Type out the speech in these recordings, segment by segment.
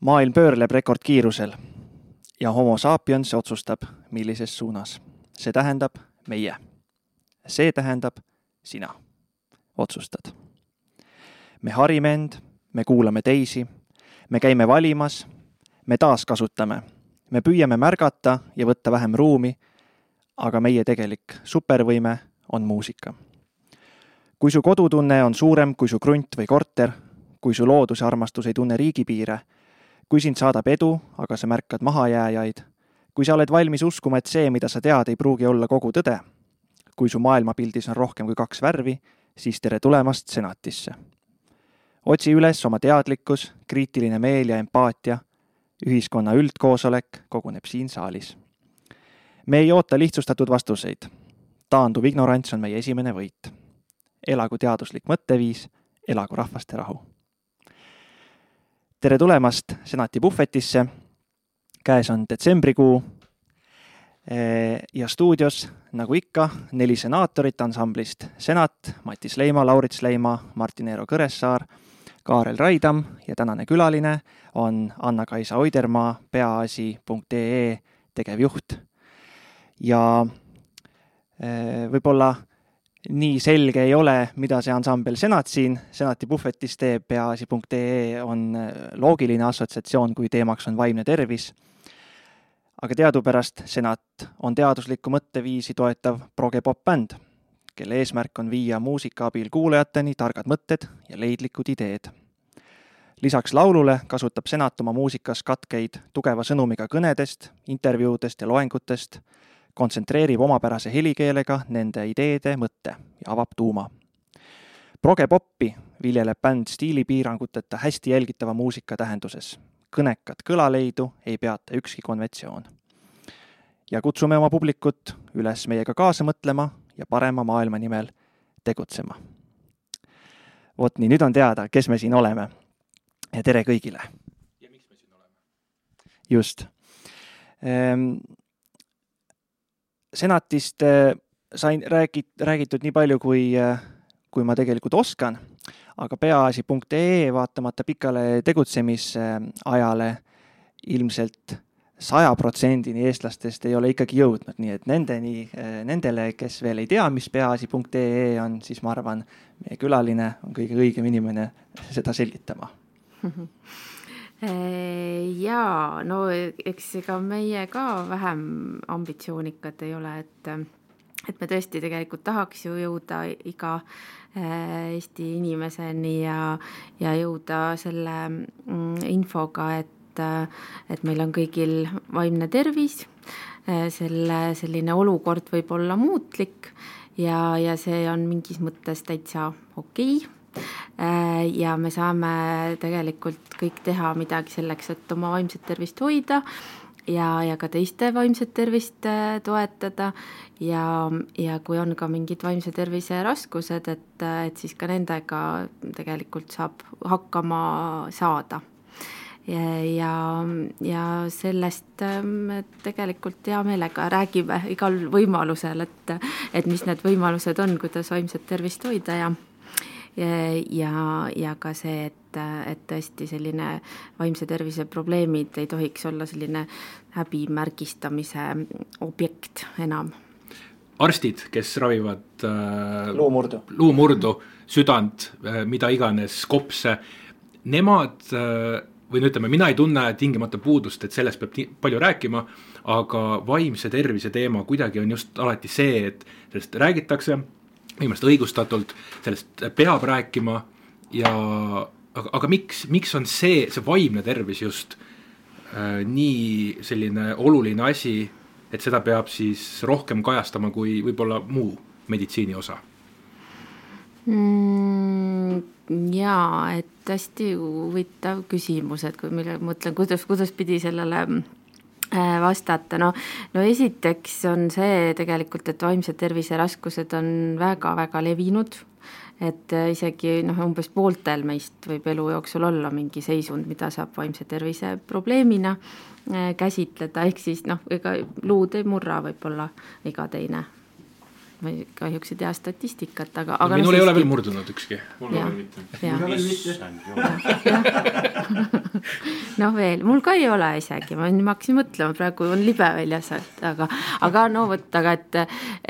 maailm pöörleb rekordkiirusel ja homo sapiens otsustab, millises suunas. see tähendab meie. see tähendab sina otsustad. me harime end, me kuulame teisi, me käime valimas, me taaskasutame, me püüame märgata ja võtta vähem ruumi, aga meie tegelik supervõime on muusika. kui su kodutunne on suurem kui su krunt või korter, kui su looduse armastus ei tunne riigipiire kui sind saadab edu, aga sa märkad mahajääjaid, kui sa oled valmis uskuma, et see, mida sa tead, ei pruugi olla kogu tõde, kui su maailmapildis on rohkem kui kaks värvi, siis tere tulemast senatisse. otsi üles oma teadlikkus, kriitiline meel ja empaatia, ühiskonna üldkoosolek koguneb siin saalis. me ei oota lihtsustatud vastuseid. taanduv ignorants on meie esimene võit. elagu teaduslik mõtteviis, elagu rahvaste rahu tere tulemast Senati puhvetisse. käes on detsembrikuu. ja stuudios, nagu ikka, neli senaatorit ansamblist Senat, Matis Leima, Laurits Leima, Martin Eero Kõressaar, Kaarel Raidam ja tänane külaline on Anna-Kaisa Oidermaa, peaasi.ee tegevjuht. ja võib-olla nii selge ei ole, mida see ansambel Senat siin Senati puhvetis teeb, peaasi.ee on äh, loogiline assotsiatsioon, kui teemaks on vaimne tervis. aga teadupärast Senat on teaduslikku mõtteviisi toetav progepop-bänd, kelle eesmärk on viia muusika abil kuulajateni targad mõtted ja leidlikud ideed. lisaks laulule kasutab Senat oma muusikas katkeid tugeva sõnumiga kõnedest, intervjuudest ja loengutest kontsentreerib omapärase helikeelega nende ideede mõtte ja avab tuuma. progepoppi viljeleb bänd stiilipiiranguteta hästi jälgitava muusika tähenduses. kõnekat kõlaleidu ei peata ükski konventsioon. ja kutsume oma publikut üles meiega kaasa mõtlema ja parema maailma nimel tegutsema. vot nii, nüüd on teada, kes me siin oleme. tere kõigile! ja miks me siin oleme? just ehm, senatist äh, sain räägit-, räägitud nii palju, kui, äh, kui ma tegelikult oskan, aga peaasi.ee vaatamata pikale tegutsemisajale ilmselt saja protsendini eestlastest ei ole ikkagi jõudnud, nii et nendeni, nendele, kes veel ei tea, mis peaasi.ee on, siis ma arvan, meie külaline on kõige õigem inimene seda selgitama jaa, no eks ega meie ka vähem ambitsioonikad ei ole, et et me tõesti tegelikult tahaks ju jõuda iga äh, Eesti inimeseni ja, ja jõuda selle mm, infoga, et, et meil on kõigil vaimne tervis, äh, selle selline olukord võib olla muutlik ja, ja see on mingis mõttes täitsa okei. okay ja me saame tegelikult kõik teha midagi selleks, et oma vaimset tervist hoida ja, ja ka teiste vaimset tervist äh, toetada ja, ja kui on ka mingid vaimse tervise raskused, et, et siis ka nendega tegelikult saab hakkama saada. ja, ja, ja sellest äh, me tegelikult hea meelega räägime igal võimalusel, et, et mis need võimalused on, kuidas vaimset tervist hoida ja ja, ja ka see, et, et tõesti selline vaimse tervise probleemid ei tohiks olla selline häbimärgistamise objekt enam. arstid, kes ravivad äh, luumurdu, luumurdu, südant äh,, mida iganes, kopse, nemad äh, või no ütleme, mina ei tunne tingimata puudust, et sellest peab palju rääkima, aga vaimse tervise teema kuidagi on just alati see, et sellest räägitakse minu meelest õigustatult, sellest peab rääkima ja aga, aga miks, miks on see, see vaimne tervis just äh, nii selline oluline asi, et seda peab siis rohkem kajastama kui võib-olla muu meditsiini osa mm,? jaa, et hästi huvitav küsimus, et kui mille mõtlen, kuidas, kuidas pidi sellele vastata, no, no esiteks on see tegelikult, et vaimse tervise raskused on väga-väga levinud, et äh, isegi noh, umbes pooltel meist võib elu jooksul olla mingi seisund, mida saab vaimse tervise probleemina äh, käsitleda, ehk siis noh, ega luud ei murra võib-olla iga teine ma ei, kahjuks ei tea statistikat, aga no,. minul no, ei ole veel murdunud ükski. mul ka veel mitte. noh, veel, mul ka ei ole isegi, ma, ma hakkasin mõtlema, praegu on libe väljas, et aga, aga no vot, aga et,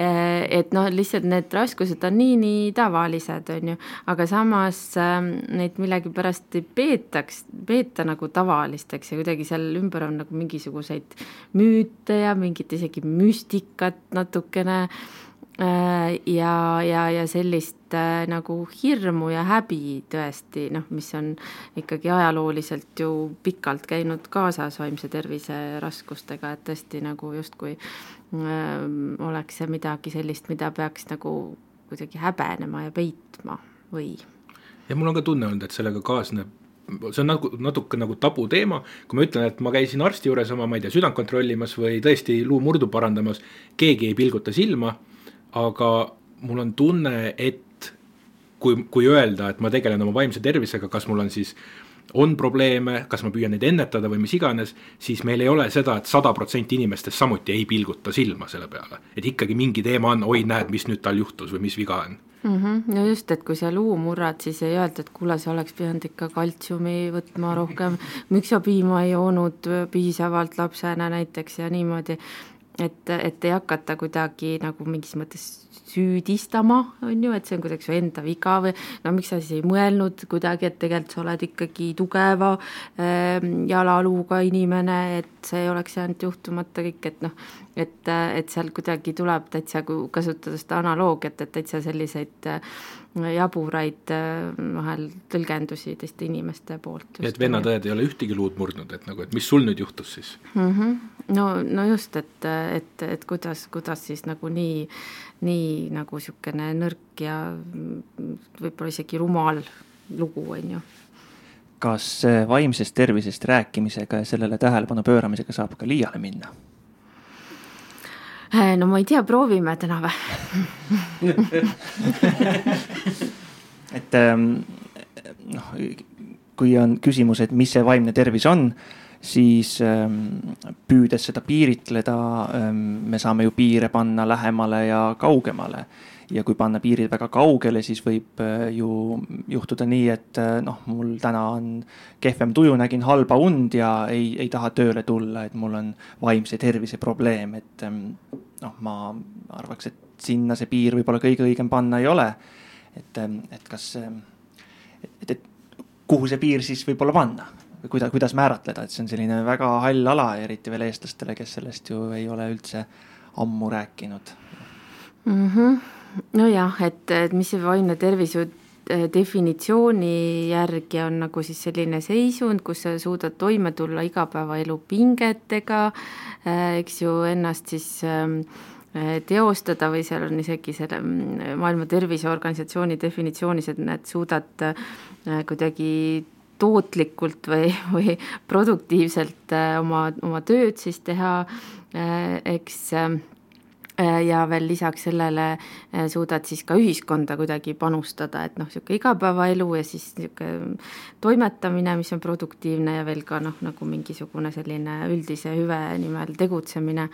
et noh, lihtsalt need raskused on nii, nii tavalised, on ju, aga samas ähm, neid millegipärast ei peetaks, peeta nagu tavalisteks ja kuidagi seal ümber on nagu mingisuguseid müüte ja mingit isegi müstikat natukene ja, ja, ja sellist äh, nagu hirmu ja häbi tõesti noh, mis on ikkagi ajalooliselt ju pikalt käinud kaasas vaimse tervise raskustega, et tõesti nagu justkui äh, oleks see midagi sellist, mida peaks nagu kuidagi häbenema ja peitma või? ja mul on ka tunne olnud, et sellega kaasneb see on nagu natuke nagu tabuteema, kui ma ütlen, et ma käisin arsti juures oma, ma ei tea, südant kontrollimas või tõesti luumurdu parandamas, keegi ei pilguta silma aga mul on tunne, et kui, kui öelda, et ma tegelen oma vaimse tervisega, kas mul on siis on probleeme, kas ma püüan neid ennetada või mis iganes, siis meil ei ole seda et, et sada protsenti inimestest samuti ei pilguta silma selle peale. et ikkagi mingi teema on, oi näed, mis nüüd tal juhtus või mis viga on mm. -hmm. no just, et kui sa luu murrad, siis ei öelda, et kuule, sa oleks pidanud ikka kaltsiumi võtma rohkem, miks sa piima ei joonud piisavalt lapsena näiteks ja niimoodi et, et ei hakata kuidagi nagu mingis mõttes süüdistama, on ju, et see on kuidagi su enda viga või no miks sa siis ei mõelnud kuidagi, et tegelikult sa oled ikkagi tugeva äh, jalaluuga inimene, et see ei oleks jäänud juhtumata kõik, et noh, et, et seal kuidagi tuleb täitsa, kasutada seda analoogiat, et täitsa selliseid äh, jaburaid äh, vahel tõlgendusi teiste inimeste poolt. et vennatõed ei ole ühtegi luud murdnud, et nagu, et mis sul nüüd juhtus siis mm? -hmm. no, no just, et, et, et kuidas, kuidas siis nagu nii, nii nagu niisugune nõrk ja võib-olla isegi rumal lugu, on ju kas vaimsest tervisest rääkimisega ja sellele tähelepanu pööramisega saab ka liiale minna? Äh, no ma ei tea, proovime täna või? Et ähm, noh, kui on küsimus, et mis see vaimne tervis on, siis ähm, püüdes seda piiritleda, ähm, me saame ju piire panna lähemale ja kaugemale ja kui panna piirid väga kaugele, siis võib äh, ju juhtuda nii, et äh, noh, mul täna on kehvem tuju, nägin halba und ja ei, ei taha tööle tulla, et mul on vaimse tervise probleem, et ähm, noh, ma arvaks, et sinna see piir võib-olla kõige õigem panna ei ole. et, ähm, et kas, ähm, et, et kuhu see piir siis võib-olla panna või kuida-, kuidas määratleda, et see on selline väga hall ala, eriti veel eestlastele, kes sellest ju ei ole üldse ammu rääkinud mm. -hmm nojah, et, et mis see vaimne tervis ju äh, definitsiooni järgi on nagu siis selline seisund, kus sa suudad toime tulla igapäevaelu pingetega, äh, eks ju, ennast siis ähm, äh, teostada või seal on isegi selle mm, Maailma Terviseorganisatsiooni definitsioonis, et näed, suudad kuidagi tootlikult või, või produktiivselt oma, oma tööd siis teha, eks Äh, ja veel lisaks sellele äh, suudad siis ka ühiskonda kuidagi panustada, et noh, niisugune igapäevaelu ja siis niisugune toimetamine, mis on produktiivne ja veel ka noh, nagu mingisugune selline üldise hüve nimel tegutsemine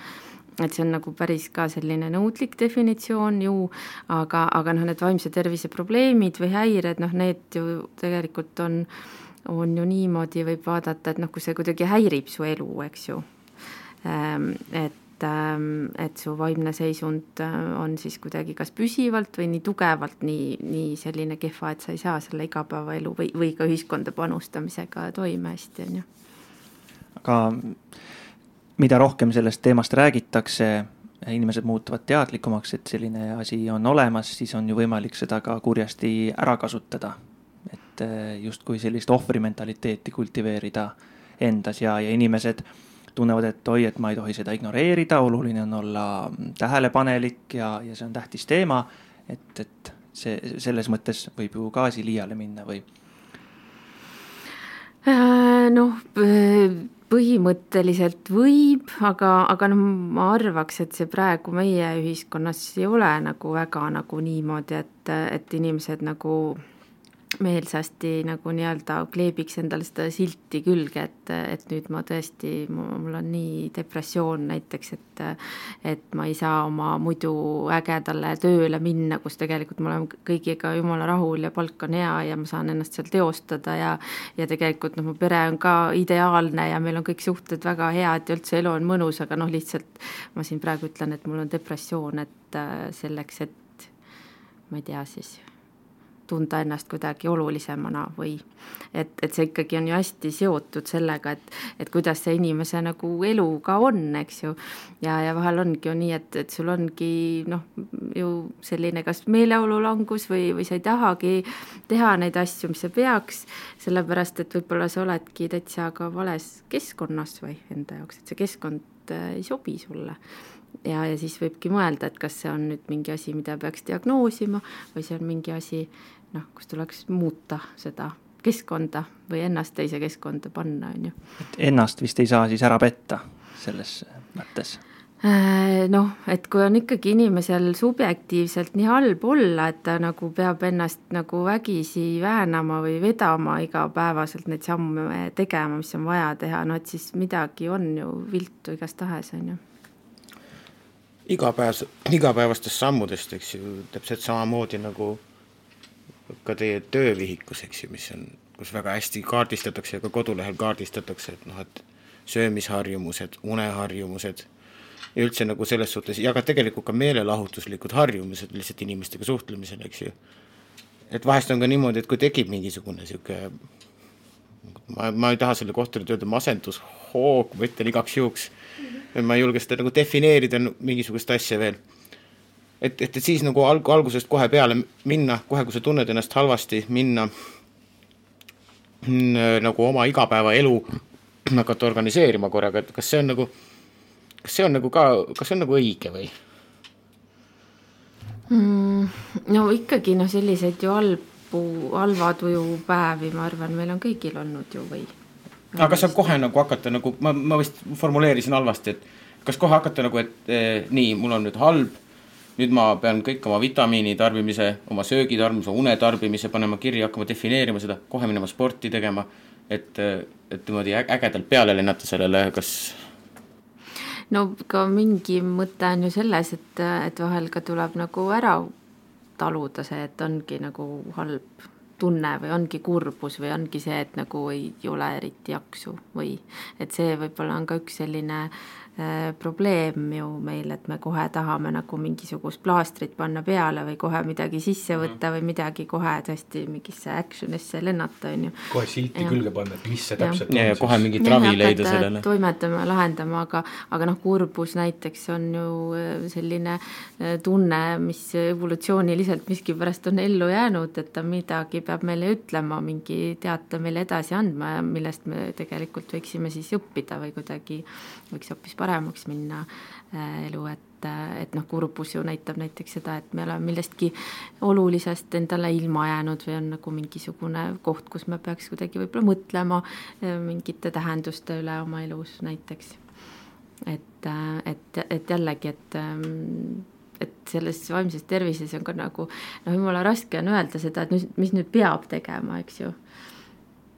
et see on nagu päris ka selline nõudlik definitsioon ju, aga, aga noh, need vaimse tervise probleemid või häired, noh, need ju tegelikult on, on ju niimoodi, võib vaadata, et noh, kui see kuidagi häirib su elu, eks ju. Ähm, et ähm, et su vaimne seisund äh, on siis kuidagi kas püsivalt või nii tugevalt nii, nii selline kehva, et sa ei saa selle igapäevaelu või, või ka ühiskonda panustamisega toime hästi, on ju. aga mida rohkem sellest teemast räägitakse, inimesed muutuvad teadlikumaks, et selline asi on olemas, siis on ju võimalik seda ka kurjasti ära kasutada. et äh, justkui sellist ohvrimentaliteeti kultiveerida endas ja, ja inimesed tunnevad, et oi, et ma ei tohi seda ignoreerida, oluline on olla tähelepanelik ja, ja see on tähtis teema. et, et see, selles mõttes võib ju ka asi liiale minna või? Äh, noh, põhimõtteliselt võib, aga, aga noh, ma arvaks, et see praegu meie ühiskonnas ei ole nagu väga nagu niimoodi, et, et inimesed nagu meelsasti nagu nii-öelda kleebiks endale seda silti külge, et, et nüüd ma tõesti, mul on nii depressioon näiteks, et et ma ei saa oma muidu ägedale tööle minna, kus tegelikult me oleme kõigiga jumala rahul ja palk on hea ja ma saan ennast seal teostada ja ja tegelikult noh, mu pere on ka ideaalne ja meil on kõik suhted väga head ja üldse elu on mõnus, aga noh, lihtsalt ma siin praegu ütlen, et mul on depressioon, et selleks, et ma ei tea siis tunda ennast kuidagi olulisemana või et, et see ikkagi on ju hästi seotud sellega, et, et kuidas see inimese nagu elu ka on, eks ju. ja, ja vahel ongi ju nii, et, et sul ongi noh, ju selline kas meeleolulangus või, või sa ei tahagi teha neid asju, mis sa peaks, sellepärast et võib-olla sa oledki täitsa ka vales keskkonnas või enda jaoks, et see keskkond äh, ei sobi sulle ja, ja siis võibki mõelda, et kas see on nüüd mingi asi, mida peaks diagnoosima või see on mingi asi, noh, kus tuleks muuta seda keskkonda või ennast teise keskkonda panna, on ju. et ennast vist ei saa siis ära petta selles mõttes? Äh, noh, et kui on ikkagi inimesel subjektiivselt nii halb olla, et ta nagu peab ennast nagu vägisi väänama või vedama igapäevaselt neid samme tegema, mis on vaja teha, no et siis midagi on ju viltu igastahes, on ju igapäevas, igapäevastest sammudest, eks ju, täpselt samamoodi nagu ka teie töövihikus, eks ju, mis on, kus väga hästi kaardistatakse ja ka kodulehel kaardistatakse, et noh, et söömisharjumused, uneharjumused ja üldse nagu selles suhtes ja ka tegelikult ka meelelahutuslikud harjumused lihtsalt inimestega suhtlemisel, eks ju. et vahest on ka niimoodi, et kui tekib mingisugune niisugune ma, ma ei taha selle kohta nüüd öelda masendushoog, ma ütlen igaks juhuks ma ei julge seda nagu defineerida mingisugust asja veel et, et, et siis nagu alg-, algusest kohe peale minna, kohe kui sa tunned ennast halvasti, minna mm, nagu oma igapäevaelu hakata organiseerima korraga, et kas see on nagu, kas see on nagu ka, kas see on nagu õige või mm,? no ikkagi noh, selliseid ju halbu, halva tuju päevi, ma arvan, meil on kõigil olnud ju või? aga kas saab kohe nagu hakata nagu, ma, ma vist formuleerisin halvasti, et kas kohe hakata nagu, et eh, nii, mul on nüüd halb nüüd ma pean kõik oma vitamiini tarbimise, oma söögi tarbimise, une tarbimise panema kirja, hakkama defineerima seda, kohe minema sporti tegema, et, et niimoodi ägedalt peale lennata sellele, kas no ka mingi mõte on ju selles, et, et vahel ka tuleb nagu ära taluda see, et ongi nagu halb tunne või ongi kurbus või ongi see, et nagu ei ole eriti jaksu või et see võib-olla on ka üks selline äh, probleem ju meil, et me kohe tahame nagu mingisugust plaastrit panna peale või kohe midagi sisse mhm. võtta või midagi kohe tõesti mingisse action'isse lennata, on ju. kohe silti ja. külge panna, et mis see täpselt ja. on. ja kohe mingit ravi leida sellele. toimetama, lahendama, aga, aga noh, kurbus näiteks on ju äh, selline äh, tunne, mis evolutsiooniliselt miskipärast on ellu jäänud, et ta midagi peab meile ütlema, mingi teate meile edasi andma ja millest me tegelikult võiksime siis õppida või kuidagi võiks hoopis paremaks minna äh, elu, et, äh, et noh, kurbus ju näitab näiteks seda, et me oleme millestki olulisest endale ilma jäänud või on nagu mingisugune koht, kus me peaks kuidagi võib-olla mõtlema äh, mingite tähenduste üle oma elus näiteks. et, et, et jällegi, et ähm, et selles vaimses tervises on ka nagu noh, jumala raske on öelda seda, et mis, nüüd peab tegema, eks ju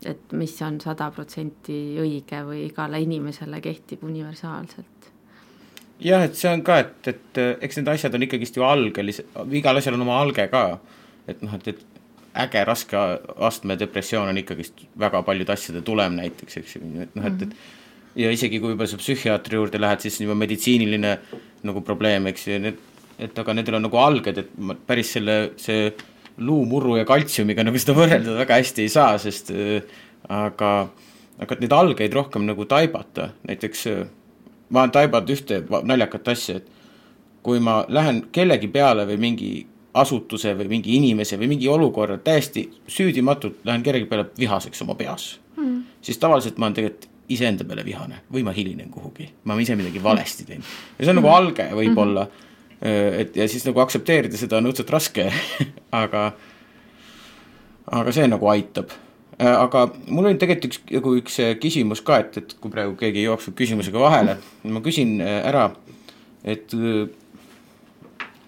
et mis on sada protsenti õige või igale inimesele kehtib universaalselt. jah, et see on ka, et, et eks need asjad on ikkagist ju algelised, igal asjal on oma alge ka. et noh, et, et äge raske astme depressioon on ikkagist väga paljude asjade tulem näiteks, eks ju, et noh, et, et mhm. ja isegi kui juba sa psühhiaatri juurde lähed, siis juba meditsiiniline nagu probleem, eks ju, need, et aga nendel on nagu alged, et päris selle, see luumurru ja kaltsiumiga nagu seda võrrelda väga hästi ei saa, sest äh, aga, aga neid algeid rohkem nagu taibata, näiteks äh, ma olen taibanud ühte naljakat asja, et kui ma lähen kellegi peale või mingi asutuse või mingi inimese või mingi olukorra täiesti süüdimatult lähen kellegi peale vihaseks oma peas mm., siis tavaliselt ma olen tegelikult iseenda peale vihane või ma hilinen kuhugi, ma olen ise midagi valesti teinud. ja see on mm. nagu alge võib-olla mm -hmm et ja siis nagu aktsepteerida seda on õudselt raske aga, aga see nagu aitab. Äh, aga mul oli tegelikult üks, nagu üks äh, küsimus ka, et, et kui praegu keegi jookseb küsimusega vahele, ma küsin ära, et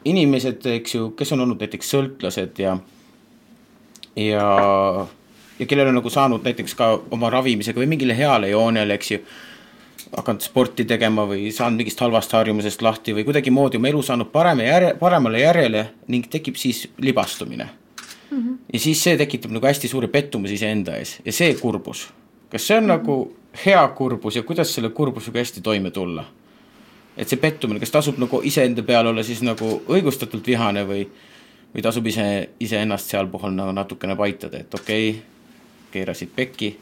inimesed, eks ju, kes on olnud näiteks sõltlased ja ja, ja kellel on nagu saanud näiteks ka oma ravimisega või mingile heale joonele, eks ju, hakanud sporti tegema või saanud mingist halvast harjumusest lahti või kuidagimoodi oma elu saanud parema järje, paremale järjele ning tekib siis libastumine mm. -hmm. ja siis see tekitab nagu hästi suure pettumuse iseenda ees ja see kurbus, kas see on mm -hmm. nagu hea kurbus ja kuidas selle kurbusega hästi toime tulla? et see pettumine, kas tasub nagu iseenda peale olla siis nagu õigustatult vihane või või tasub ise, iseennast sealpool nagu natukene paitada, et okei okay,, keerasid pekki,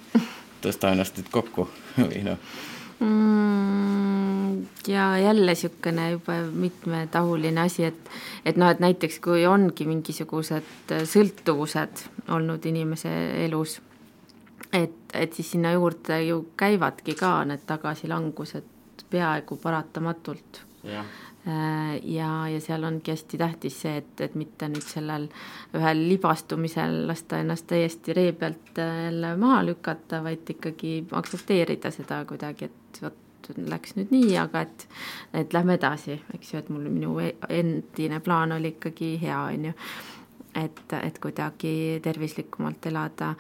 tõsta ennast nüüd kokku või noh mm,. ja jälle niisugune juba mitmetahuline asi, et, et noh, et näiteks kui ongi mingisugused sõltuvused olnud inimese elus, et, et siis sinna juurde ju käivadki ka need tagasilangused peaaegu paratamatult. jah ja, ja seal ongi hästi tähtis see, et, et mitte nüüd sellel ühel libastumisel lasta ennast täiesti ree pealt äh, jälle maha lükata, vaid ikkagi aktsepteerida seda kuidagi, et vot läks nüüd nii, aga et, et lähme edasi, eks ju, et mul minu e-, endine plaan oli ikkagi hea, on ju et, et kuidagi tervislikumalt elada.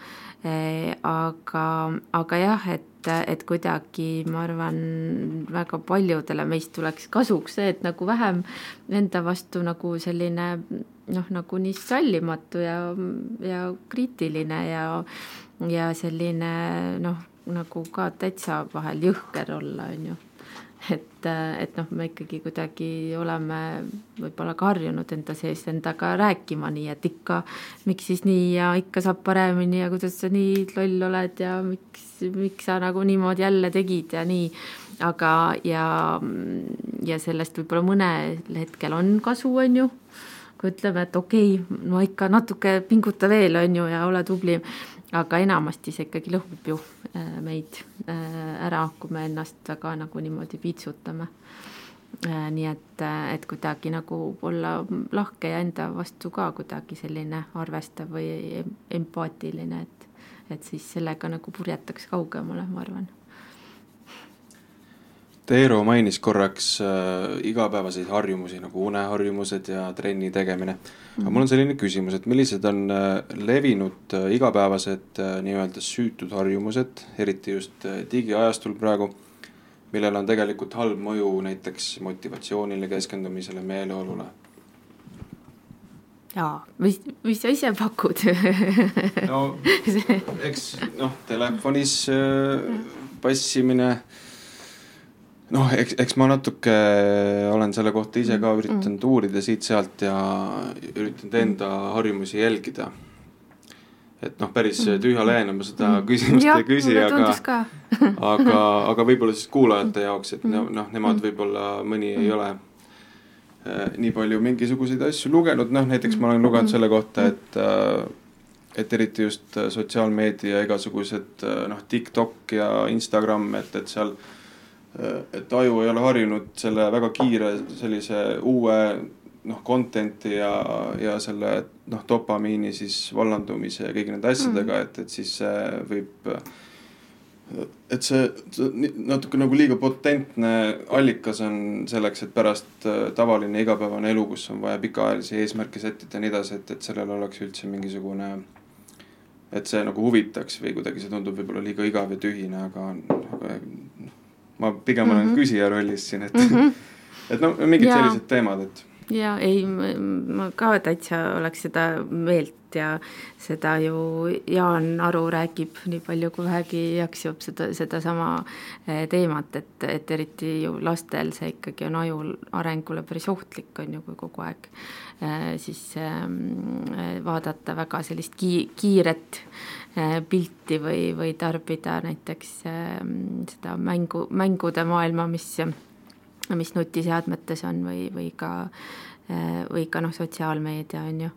Eh, aga, aga jah, et, et kuidagi ma arvan, väga paljudele meist tuleks kasuks see, et nagu vähem enda vastu nagu selline noh, nagu nii sallimatu ja, ja kriitiline ja, ja selline noh, nagu ka täitsa vahel jõhker olla, on ju et, et noh, me ikkagi kuidagi oleme võib-olla ka harjunud enda sees endaga rääkima nii, et ikka, miks siis nii ja ikka saab paremini ja kuidas sa nii loll oled ja miks, miks sa nagu niimoodi jälle tegid ja nii. aga, ja, ja sellest võib-olla mõnel hetkel on kasu, on ju kui ütleme, et okei okay,, no ikka natuke pinguta veel, on ju, ja ole tubli aga enamasti see ikkagi lõhub ju äh, meid äh, ära, kui me ennast väga nagu niimoodi piitsutame. Äh, nii et, et kuidagi nagu olla lahke ja enda vastu ka kuidagi selline arvestav või empaatiline, et, et siis sellega nagu purjetaks kaugemale, ma arvan Teero mainis korraks äh, igapäevaseid harjumusi nagu uneharjumused ja trenni tegemine. aga mul on selline küsimus, et millised on äh, levinud äh, igapäevased äh, nii-öelda süütud harjumused, eriti just äh, digiajastul praegu, millel on tegelikult halb mõju näiteks motivatsioonile, keskendumisele, meeleolule? jaa, mis, mis sa ise pakud no eks noh, telefonis äh, passimine noh, eks, eks ma natuke olen selle kohta ise ka üritanud mm. uurida siit-sealt ja üritanud enda harjumusi jälgida. et noh, päris mm. tühja lehena ma seda mm. küsimust ja, ei küsi, aga, aga, aga võib-olla siis kuulajate jaoks, et noh, nemad võib-olla mõni ei ole äh, nii palju mingisuguseid asju lugenud, noh näiteks ma olen lugenud selle kohta, et äh, et eriti just sotsiaalmeedia igasugused noh, TikTok ja Instagram, et, et seal äh, et aju ei ole harjunud selle väga kiire sellise uue noh, content'i ja, ja selle noh, dopamiini siis vallandumise ja kõigi nende asjadega mm., et, et siis see võib. et see, see natuke nagu liiga potentne allikas on selleks, et pärast äh, tavaline igapäevane elu, kus on vaja pikaajalisi eesmärke sättida ja nii edasi, et, et sellel oleks üldse mingisugune. et see nagu huvitaks või kuidagi see tundub võib-olla liiga igav ja tühine, aga, aga ma pigem mm -hmm. olen mhm. küsija rollis siin, et mm, -hmm. et no mingid ja. sellised teemad, et. ja ei, ma ka täitsa oleks seda meelt ja seda ju Jaan Aru räägib nii palju, kui vähegi jaksab seda, sedasama eh, teemat, et, et eriti ju lastel see ikkagi on aju arengule päris ohtlik, on ju, kui kogu aeg eh, siis eh, vaadata väga sellist ki-, kiiret Äh, pilti või, või tarbida näiteks ähm, seda mängu, mängude maailma, mis, mis nutiseadmetes on või, või ka, äh, või ka noh, sotsiaalmeedia on ju,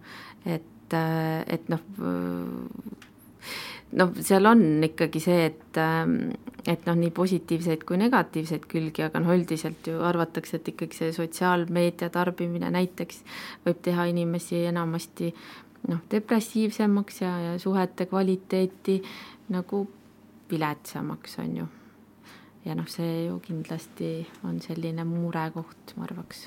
et, äh, et noh, noh, seal on ikkagi see, et, ähm, et noh, nii positiivseid kui negatiivseid külgi, aga noh, üldiselt ju arvatakse, et ikkagi see sotsiaalmeedia tarbimine näiteks võib teha inimesi enamasti noh, depressiivsemaks ja, ja suhete kvaliteeti nagu viletsamaks, on ju. ja noh, see ju kindlasti on selline murekoht, ma arvaks.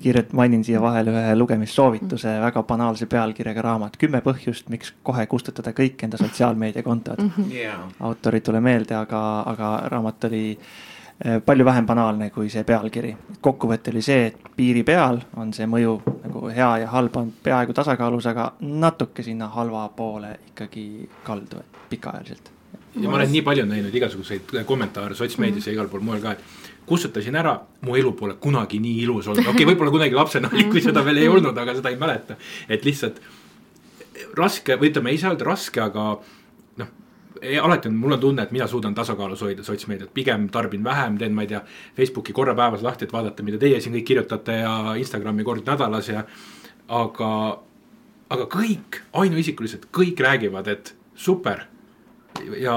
kiirelt mainin siia vahele ühe lugemissoovituse mm., väga banaalse pealkirjaga raamat Kümme põhjust, miks kohe kustutada kõik enda sotsiaalmeediakontod mm. -hmm. Yeah. autor ei tule meelde, aga, aga raamat oli eh, palju vähem banaalne kui see pealkiri. kokkuvõte oli see, et piiri peal on see mõju nagu hea ja halb on peaaegu tasakaalus, aga natuke sinna halva poole ikkagi kaldu, et pikaajaliselt ja ma olen nii palju näinud igasuguseid kommentaare sotsmeedias mm -hmm. ja igal pool mujal ka, et kustutasin ära, mu elu pole kunagi nii ilus olnud, okei okay,, võib-olla kunagi lapsena oli, kui seda veel ei olnud, aga seda ei mäleta. et lihtsalt raske või ütleme, ei saa öelda raske, aga noh, alati on, mul on tunne, et mina suudan tasakaalus hoida sotsmeediat, pigem tarbin vähem, teen, ma ei tea, Facebooki korra päevas lahti, et vaadata, mida teie siin kõik kirjutate ja Instagrami kord nädalas ja. aga, aga kõik ainuisikuliselt, kõik räägivad, et super ja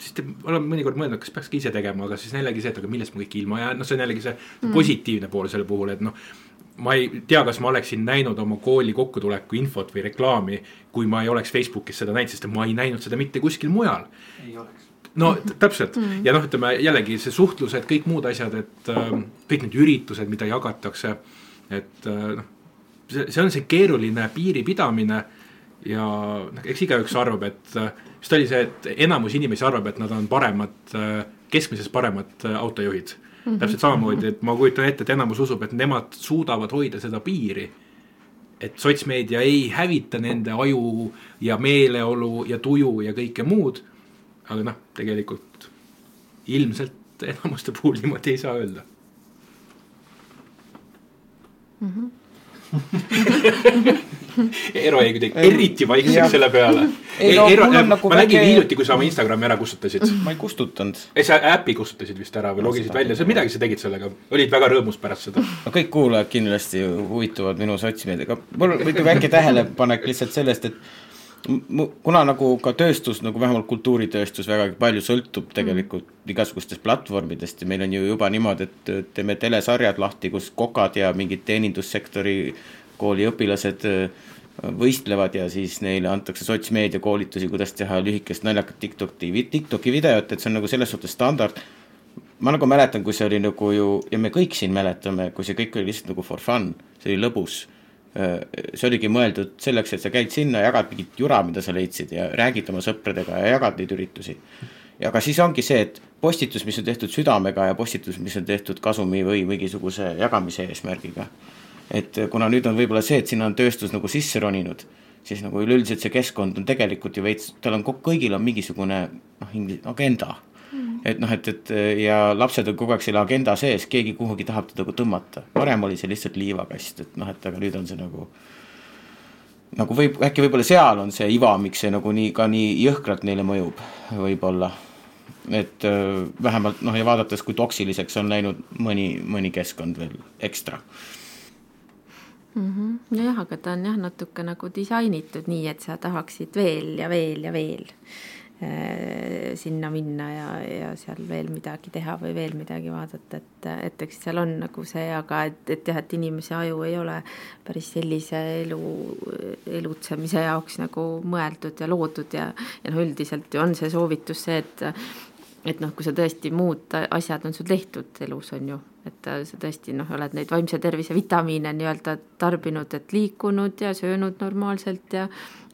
siis te, olen mõnikord mõelnud, kas peakski ise tegema, aga siis jällegi see, et aga millest ma kõik ilma jään, noh, see on jällegi see mm. positiivne pool selle puhul, et noh. Ma ei tea, kas ma oleksin näinud oma kooli kokkutuleku infot või reklaami, kui ma ei oleks Facebookis seda näinud, sest ma ei näinud seda mitte kuskil mujal. ei oleks no täpselt mm. ja noh, ütleme jällegi see suhtlused, kõik muud asjad, et äh, kõik need üritused, mida jagatakse. et äh, noh, see, see on see keeruline piiri pidamine ja noh, eks igaüks arvab, et äh, vist oli see, et enamus inimesi arvab, et nad on paremad, äh, keskmisest paremad äh, autojuhid mm. -hmm. täpselt samamoodi, et ma kujutan ette, et enamus usub, et nemad suudavad hoida seda piiri. et sotsmeedia ei hävita nende aju ja meeleolu ja tuju ja kõike muud. aga noh, tegelikult ilmselt enamuste puhul niimoodi ei saa öelda mm. -hmm Eero jäi kuidagi eriti vaikseks selle peale. No, Eero, nagu ma nägin väike... hiljuti, kui sa oma Instagrami ära kustutasid. ma ei kustutanud. ei, sa äpi kustutasid vist ära või logisid välja, sa midagi sa tegid sellega, olid väga rõõmus pärast seda. no kõik kuulajad kindlasti huvituvad minu sotsmeediaga, mul muidugi väike tähelepanek lihtsalt sellest, et kuna nagu ka tööstus nagu vähemalt kultuuritööstus vägagi palju sõltub tegelikult mm. igasugustest platvormidest ja meil on ju juba niimoodi, et teeme telesarjad lahti, kus kokad ja mingid teenindussektori kooli õpilased äh, võistlevad ja siis neile antakse sotsmeedia koolitusi, kuidas teha lühikest naljakat TikToki, TikToki videot, et see on nagu selles suhtes standard. ma nagu mäletan, kui see oli nagu ju ja me kõik siin mäletame, kui see kõik oli lihtsalt nagu for fun, see oli lõbus see oligi mõeldud selleks, et sa käid sinna, jagad mingit jura, mida sa leidsid ja räägid oma sõpradega ja jagad neid üritusi. ja aga siis ongi see, et postitus, mis on tehtud südamega ja postitus, mis on tehtud kasumi või mingisuguse jagamise eesmärgiga et kuna nüüd on võib-olla see, et sinna on tööstus nagu sisse roninud, siis nagu üleüldiselt see keskkond on tegelikult ju veits, tal on kõigil on mingisugune noh, agenda. Et noh, et, et ja lapsed on kogu aeg selle agenda sees, keegi kuhugi tahab teda nagu tõmmata, varem oli see lihtsalt liivakast, et noh, et aga nüüd on see nagu nagu võib, äkki võib-olla seal on see iva, miks see nagu nii, ka nii jõhkralt neile mõjub, võib-olla. et äh, vähemalt noh, ja vaadates, kui toksiliseks on läinud mõni, mõni keskkond veel ekstra mm. -hmm. nojah, aga ta on jah, natuke nagu disainitud nii, et sa tahaksid veel ja veel ja veel sinna minna ja, ja seal veel midagi teha või veel midagi vaadata, et, et eks seal on nagu see, aga et, et jah, et inimese aju ei ole päris sellise elu, elutsemise jaoks nagu mõeldud ja loodud ja, ja noh, üldiselt ju on see soovitus see, et et noh, kui sa tõesti muud asjad on sul tehtud elus, on ju, et sa tõesti noh, oled neid vaimse tervise vitamiine nii-öelda tarbinud, et liikunud ja söönud normaalselt ja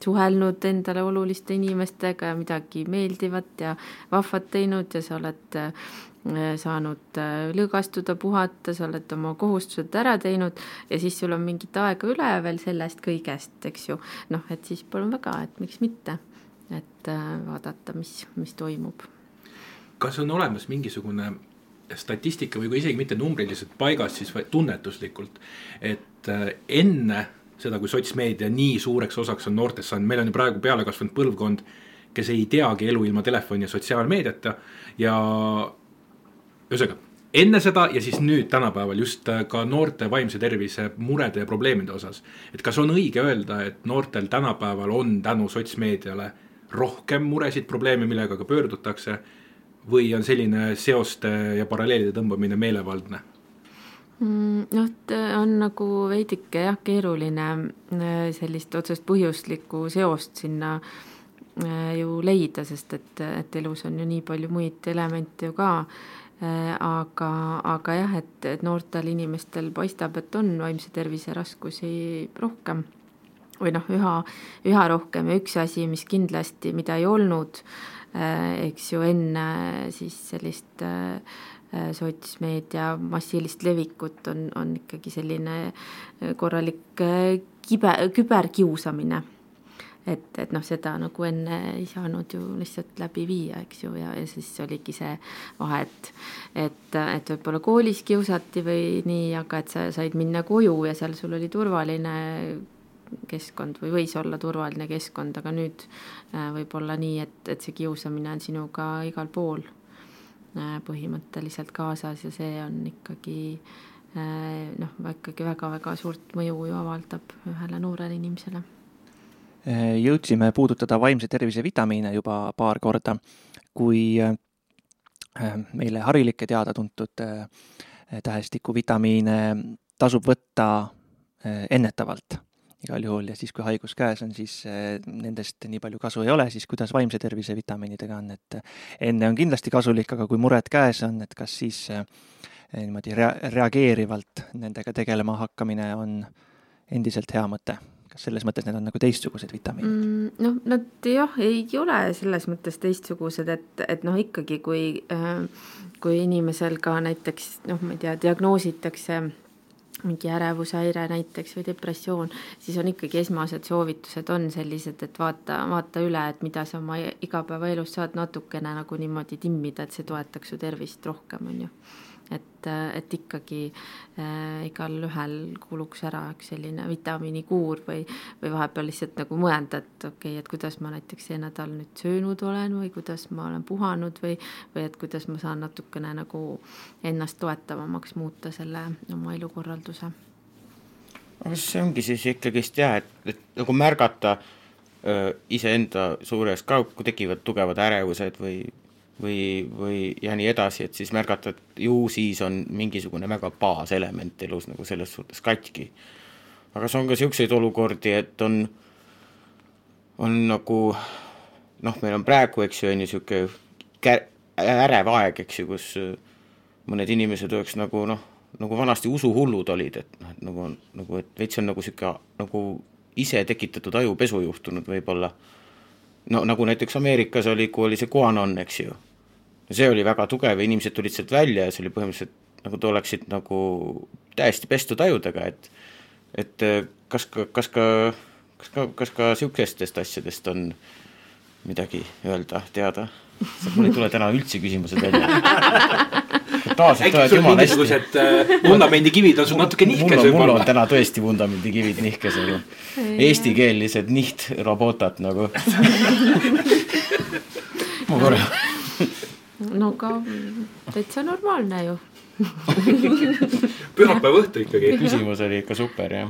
suhelnud endale oluliste inimestega ja midagi meeldivat ja vahvat teinud ja sa oled äh, saanud äh, lõõgastuda, puhata, sa oled oma kohustused ära teinud ja siis sul on mingit aega üle veel sellest kõigest, eks ju. noh, et siis palun väga, et miks mitte, et äh, vaadata, mis, mis toimub kas on olemas mingisugune statistika või kui isegi mitte numbriliselt paigas, siis tunnetuslikult, et enne seda, kui sotsmeedia nii suureks osaks on noortest saanud, meil on ju praegu peale kasvanud põlvkond, kes ei teagi elu ilma telefoni ja sotsiaalmeediata ja ühesõnaga enne seda ja siis nüüd tänapäeval just äh, ka noorte vaimse tervise murede ja probleemide osas. et kas on õige öelda, et noortel tänapäeval on tänu sotsmeediale rohkem muresid, probleeme, millega ka pöördutakse või on selline seoste ja paralleelide tõmbamine meelevaldne? Mm, noh, on nagu veidike jah, keeruline äh, sellist otsest põhjuslikku seost sinna ju leida, sest et, et elus on ju nii palju muid elemente ju ka. Aga, aga jah, et, et noortel inimestel paistab, et on vaimse tervise raskusi rohkem. Või noh, üha, üha rohkem. Ja üks asi, mis kindlasti, mida ei olnud, eks ju enne siis sellist äh, Äh, sotsmeedia massilist levikut on, on ikkagi selline äh, korralik äh, kibe, küberkiusamine. et, et noh, seda nagu enne ei saanud ju lihtsalt läbi viia, eks ju, ja, ja siis oligi see vahe, et et, et võib-olla koolis kiusati või nii, aga et sa said minna koju ja seal sul oli turvaline keskkond või võis olla turvaline keskkond, aga nüüd võib olla nii, et, et see kiusamine on sinuga igal pool Äh, põhimõtteliselt kaasas ja see on ikkagi äh, noh, ikkagi väga-väga suurt mõju ju avaldab ühele noorele inimesele. Äh, jõudsime puudutada vaimse tervise vitamiine juba paar korda, kui meile harilikke teada-tuntud tähestikuvitamiine tasub võtta ennetavalt igal juhul ja siis, kui haigus käes on, siis eh, nendest nii palju kasu ei ole, siis kuidas vaimse tervise vitamiinidega on, et eh, enne on kindlasti kasulik, aga kui mured käes on, et kas siis eh, niimoodi rea-, reageerivalt nendega tegelema hakkamine on endiselt hea mõte? kas selles mõttes need on nagu teistsugused vitamiinid mm,? noh, nad jah, ei ole selles mõttes teistsugused, et, et noh, ikkagi kui äh, kui inimesel ka näiteks noh, ma ei tea, diagnoositakse mingi ärevushäire näiteks või depressioon, siis on ikkagi esmased soovitused on sellised, et vaata, vaata üle, et mida sa oma igapäevaelus saad natukene nagu niimoodi timmida, et see toetaks su tervist rohkem, on ju et, et ikkagi äh, igalühel kuluks ära üks selline vitamiinikuur või, või vahepeal lihtsalt nagu mõelda, et okei okay,, et kuidas ma näiteks see nädal nüüd söönud olen või kuidas ma olen puhanud või, või et kuidas ma saan natukene nagu ennast toetavamaks muuta selle oma elukorralduse. aga see ongi siis ikkagist jah, et, et nagu märgata iseenda suures ka, kui tekivad tugevad ärevused või või, või ja nii edasi, et siis märgata, et ju siis on mingisugune väga baaselement elus nagu selles suhtes katki. aga see on ka niisuguseid olukordi, et on, on nagu noh, meil on praegu, eks ju, on ju niisugune ärev aeg, eks ju, kus mõned inimesed oleks nagu noh, nagu vanasti usuhullud olid, et noh, et nagu, nagu et veits on nagu niisugune nagu ise tekitatud ajupesu juhtunud võib-olla no nagu näiteks Ameerikas oli, kui oli see QAnon, eks ju see oli väga tugev ja inimesed tulid sealt välja ja see oli põhimõtteliselt nagu te oleksid nagu täiesti pestud ajudega, et et äh, kas ka, kas ka, kas ka, kas ka niisugustest asjadest on midagi öelda, teada? Mul ei tule täna üldse küsimused välja. äkki sul mingisugused äh, vundamendikivid on sul natuke nihkes võib-olla? mul on täna tõesti vundamendikivid nihkes nagu eestikeellised niht-robotat nagu ma korra no aga täitsa normaalne ju pühapäeva õhtu ikkagi. küsimus oli ikka super jah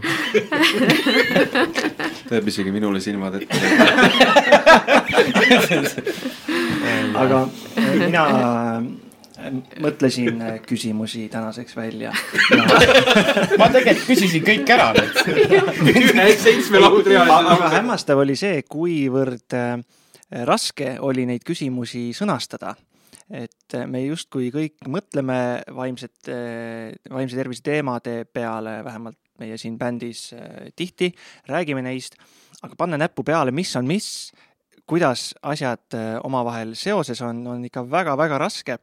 teeb isegi minule silmad ette aga mina mõtlesin küsimusi tänaseks välja. Ma tegelikult küsisin kõik ära nüüd. Seitsme laudreaalise. aga hämmastav oli see, kuivõrd äh, raske oli neid küsimusi sõnastada. Et me justkui kõik mõtleme vaimset, vaimse tervise teemade peale, vähemalt meie siin bändis tihti, räägime neist, aga panna näppu peale, mis on mis, kuidas asjad omavahel seoses on, on ikka väga-väga raske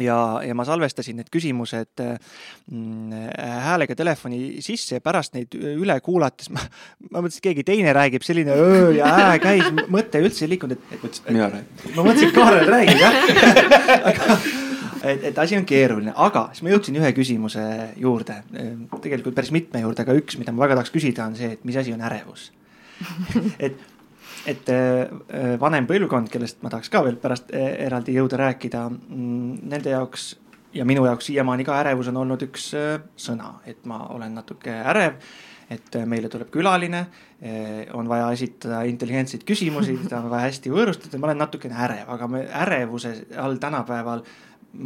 ja, ja ma salvestasin need küsimused mm, häälega telefoni sisse ja pärast neid üle kuulates ma, ma mõtlesin, et keegi teine räägib, selline öö ja hää käis, mõte üldse ei liikunud, et, et. mõtlesid, et mina räägin? ma mõtlesin, et Kaarel räägib jah aga et, et asi on keeruline, aga siis ma jõudsin ühe küsimuse juurde, tegelikult päris mitme juurde, aga üks, mida ma väga tahaks küsida, on see, et mis asi on ärevus et et äh, vanem põlvkond, kellest ma tahaks ka veel pärast äh, eraldi jõuda rääkida, mm, nende jaoks ja minu jaoks siiamaani ka ärevus on olnud üks äh, sõna, et ma olen natuke ärev et meile tuleb külaline, on vaja esitada intelligentseid küsimusi, teda on vaja hästi võõrustada, ma olen natukene ärev, aga me ärevuse all tänapäeval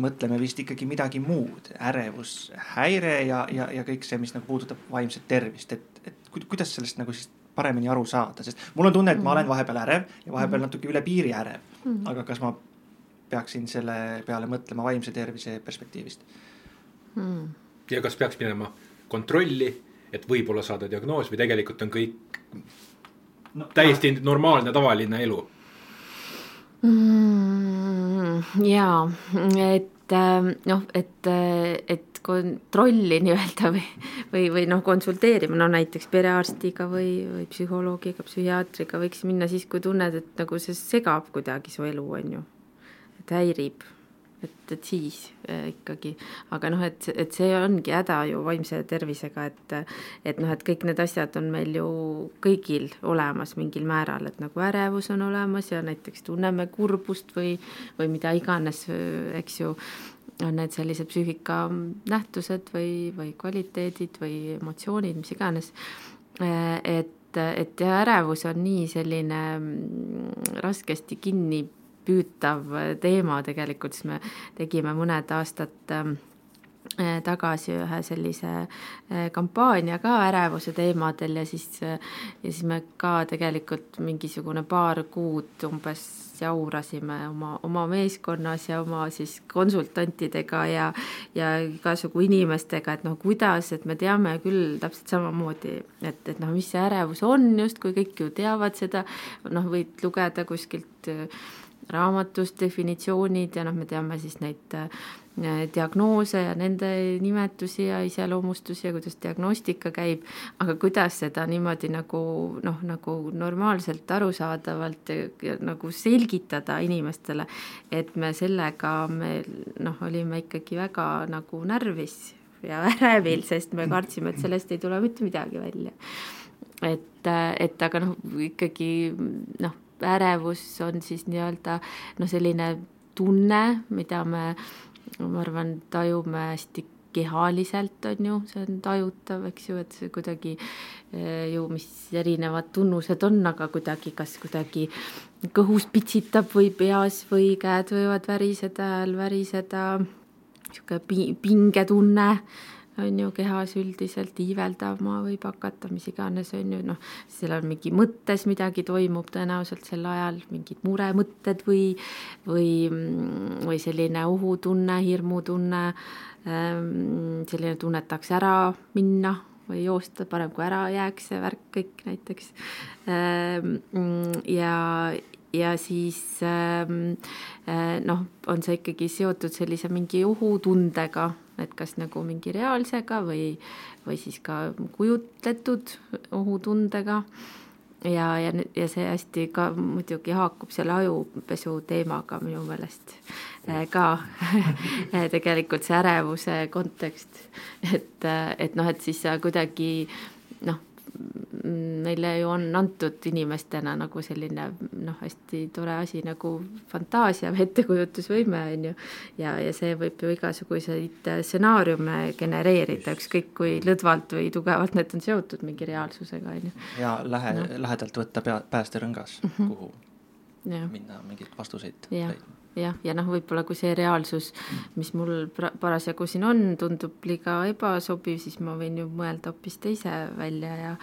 mõtleme vist ikkagi midagi muud, ärevus, häire ja, ja, ja kõik see, mis nagu puudutab vaimset tervist, et, et kuidas sellest nagu siis paremini aru saada, sest mul on tunne, et ma olen Mhm. vahepeal ärev ja vahepeal Mhm. natuke üle piiri ärev. Mhm. aga kas ma peaksin selle peale mõtlema vaimse tervise perspektiivist? Mm. ja kas peaks minema kontrolli, et võib-olla saada diagnoos või tegelikult on kõik no, täiesti normaalne, tavaline elu? Mm, jaa, et ähm, noh, et, et kontrolli nii-öelda või, või, või noh, konsulteerima, no näiteks perearstiga või, või psühholoogiga, psühhiaatriga võiks minna siis, kui tunned, et nagu see segab kuidagi su elu, on ju. et häirib, et, et siis äh, ikkagi, aga noh, et, et see ongi häda ju vaimse tervisega, et et noh, et kõik need asjad on meil ju kõigil olemas mingil määral, et nagu ärevus on olemas ja näiteks tunneme kurbust või, või mida iganes, eks ju, on need sellised psüühika nähtused või, või kvaliteedid või emotsioonid, mis iganes. et, et ja ärevus on nii selline mm, raskesti kinni püütav teema tegelikult, siis me tegime mõned aastad äh, tagasi ühe sellise äh, kampaania ka ärevuse teemadel ja siis, äh, ja siis me ka tegelikult mingisugune paar kuud umbes jaurasime oma, oma meeskonnas ja oma siis konsultantidega ja, ja igasugu inimestega, et noh, kuidas, et me teame küll täpselt samamoodi, et, et noh, mis see ärevus on justkui kõik ju teavad seda, noh, võid lugeda kuskilt raamatust definitsioonid ja noh, me teame siis neid diagnoose ja nende nimetusi ja iseloomustusi ja kuidas diagnostika käib, aga kuidas seda niimoodi nagu noh, nagu normaalselt arusaadavalt ja, ja nagu selgitada inimestele, et me sellega me noh, olime ikkagi väga nagu närvis ja ärevil, sest me kartsime, et sellest ei tule mitte midagi välja. et, et aga noh, ikkagi noh, ärevus on siis nii-öelda noh, selline tunne, mida me ma arvan, tajume hästi kehaliselt, on ju, see on tajutav, eks ju, et see kuidagi ju, mis erinevad tunnused on, aga kuidagi, kas kuidagi kõhus pitsitab või peas või käed võivad väriseda, hääl väriseda, niisugune pingetunne on ju kehas üldiselt iiveldama võib hakata, mis iganes on ju noh, seal on mingi mõttes midagi toimub tõenäoliselt sel ajal, mingid muremõtted või, või, või selline ohutunne, hirmutunne, selline tunne, et tahaks ära minna või joosta, parem kui ära jääks see värk kõik näiteks. ja, ja siis noh, on see ikkagi seotud sellise mingi ohutundega, et kas nagu mingi reaalsega või, või siis ka kujutletud ohutundega. ja, ja, ja see hästi ka muidugi haakub selle ajupesu teemaga minu meelest. Ka tegelikult see ärevuse kontekst, et, et noh, et siis sa kuidagi noh, meile ju on antud inimestena nagu selline noh, hästi tore asi nagu fantaasia või ettekujutusvõime on ju. ja, ja see võib ju igasuguseid stsenaariume genereerida, ükskõik kui lõdvalt või tugevalt need on seotud mingi reaalsusega on ju. ja lähe no., lähedalt võtta pea, päästerõngas mm, -hmm. kuhu ja. minna mingeid vastuseid leidma jah, ja noh, võib-olla kui see reaalsus, mis mul parasjagu siin on, tundub liiga ebasobiv, siis ma võin ju mõelda hoopis teise välja ja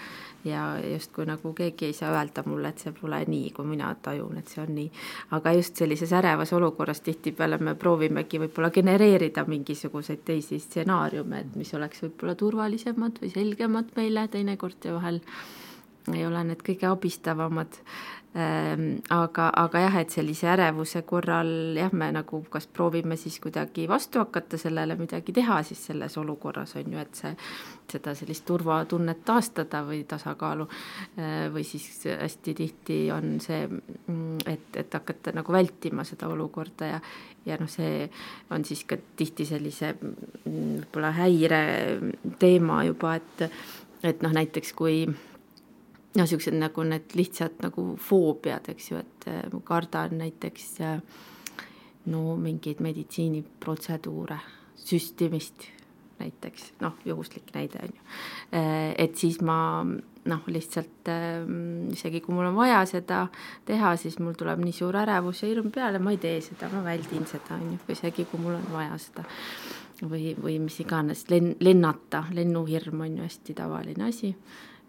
ja justkui nagu keegi ei saa öelda mulle, et see pole nii, kui mina tajun, et see on nii. aga just sellises ärevas olukorras tihtipeale me proovimegi võib-olla genereerida mingisuguseid teisi stsenaariume, et mis oleks võib-olla turvalisemad või selgemad meile teinekord ja vahel ei ole need kõige abistavamad. Aga, aga jah, et sellise ärevuse korral jah, me nagu kas proovime siis kuidagi vastu hakata sellele, midagi teha siis selles olukorras on ju, et see, seda sellist turvatunnet taastada või tasakaalu äh,. või siis hästi tihti on see, et, et hakata nagu vältima seda olukorda ja, ja noh, see on siis ka tihti sellise võib-olla häire teema juba, et, et noh, näiteks kui no siuksed nagu need lihtsad nagu foobiad, eks ju, et ma kardan näiteks no mingeid meditsiiniprotseduure, süstimist näiteks, noh, juhuslik näide on ju. et siis ma noh, lihtsalt isegi kui mul on vaja seda teha, siis mul tuleb nii suur ärevus ja hirm peale, ma ei tee seda, ma väldin seda, on ju, isegi kui mul on vaja seda või, või mis iganes, len-, lennata, lennuhirm on ju hästi tavaline asi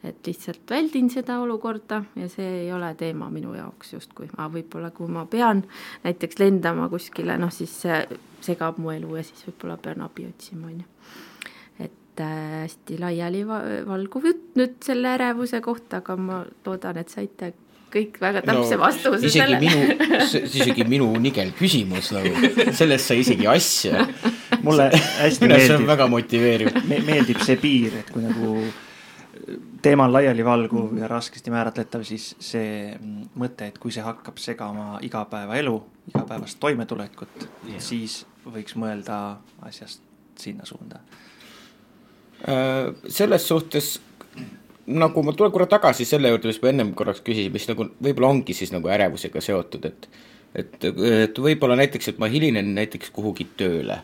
et lihtsalt väldin seda olukorda ja see ei ole teema minu jaoks justkui, aga võib-olla kui ma pean näiteks lendama kuskile, noh siis see segab mu elu ja siis võib-olla pean abi otsima, on ju. et äh, hästi laialivalguv jutt nüüd selle ärevuse kohta, aga ma loodan, et saite kõik väga täpse no, vastuse isegi sellele. minu, isegi minu nigel küsimus nagu, sellest sai isegi asja. mulle hästi meeldib. see on väga motiveeriv me,. meeldib see piir, et kui nagu teema on laialivalguv ja raskesti määratletav, siis see mõte, et kui see hakkab segama igapäevaelu, igapäevast toimetulekut yeah., siis võiks mõelda asjast sinna suunda. Äh, selles suhtes nagu ma tulen korra tagasi selle juurde, mis ma ennem korraks küsisin, mis nagu võib-olla ongi siis nagu ärevusega seotud, et et, et võib-olla näiteks, et ma hilinen näiteks kuhugi tööle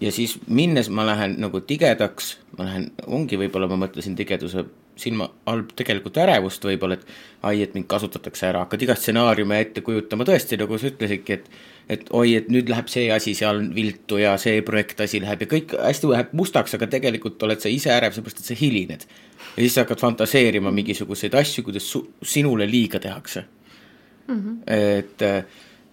ja siis minnes ma lähen nagu tigedaks, ma lähen, ongi võib-olla ma mõtlesin tigeduse silma all tegelikult ärevust võib-olla, et ai, et mind kasutatakse ära, hakkad iga stsenaariume ette kujutama, tõesti, nagu sa ütlesidki, et et oi, et nüüd läheb see asi seal viltu ja see projektasi läheb ja kõik hästi läheb mustaks, aga tegelikult oled sa ise ärev, seepärast et sa hilined. ja siis sa hakkad fantaseerima mingisuguseid asju, kuidas su, sinule liiga tehakse mm. -hmm. et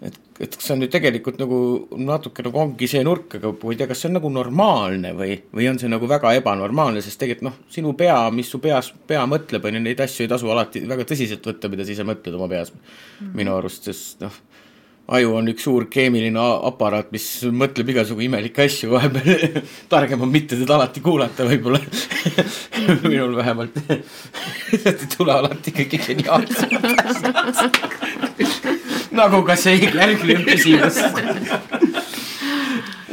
et, et kas see on nüüd tegelikult nagu natuke nagu ongi see nurk, aga ma ei tea, kas see on nagu normaalne või, või on see nagu väga ebanormaalne, sest tegelikult noh, sinu pea, mis su peas, pea mõtleb, on ju, neid asju ei tasu alati väga tõsiselt võtta, mida sa ise mõtled oma peas mm. -hmm. minu arust, sest noh, aju on üks suur keemiline aparaat, mis mõtleb igasugu imelikke asju vahepeal. Targem on mitte teda alati kuulata võib-olla. Minul vähemalt. Ei tule alati kõige geniaalsemad asjad nagu ka see järgmine küsimus.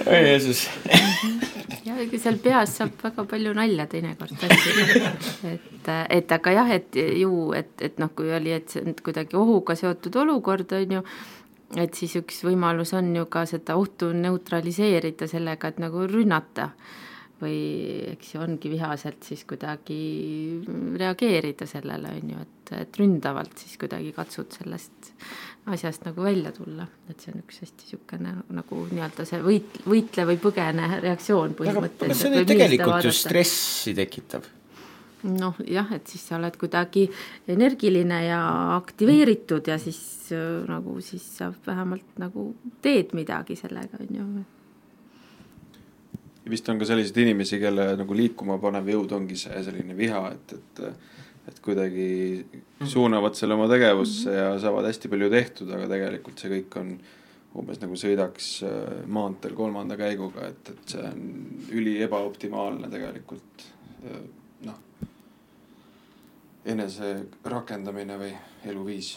oi Jeesus. Jah, seal peas saab väga palju nalja teinekord tõesti. et, et aga jah, et ju, et, et noh, kui oli, et see on kuidagi ohuga seotud olukord, on ju, et siis üks võimalus on ju ka seda ohtu neutraliseerida sellega, et nagu rünnata või eks ju ongi vihaselt siis kuidagi reageerida sellele, on ju, et, et ründavalt siis kuidagi katsud sellest asjast nagu välja tulla, et see on üks hästi niisugune nagu nii-öelda see võit, võitle või põgene reaktsioon põhimõtteliselt. see nüüd tegelikult ju stressi tekitab. Noh jah, et siis sa oled kuidagi energiline ja aktiveeritud ja siis äh, nagu siis sa vähemalt nagu teed midagi sellega, on ju vist on ka selliseid inimesi, kelle nagu liikuma panev jõud ongi see selline viha, et, et et kuidagi mhm. suunavad selle oma tegevusse ja saavad hästi palju tehtud, aga tegelikult see kõik on umbes nagu sõidaks äh, maanteel kolmanda käiguga, et, et see on üli ebaoptimaalne tegelikult äh, noh, enese rakendamine või eluviis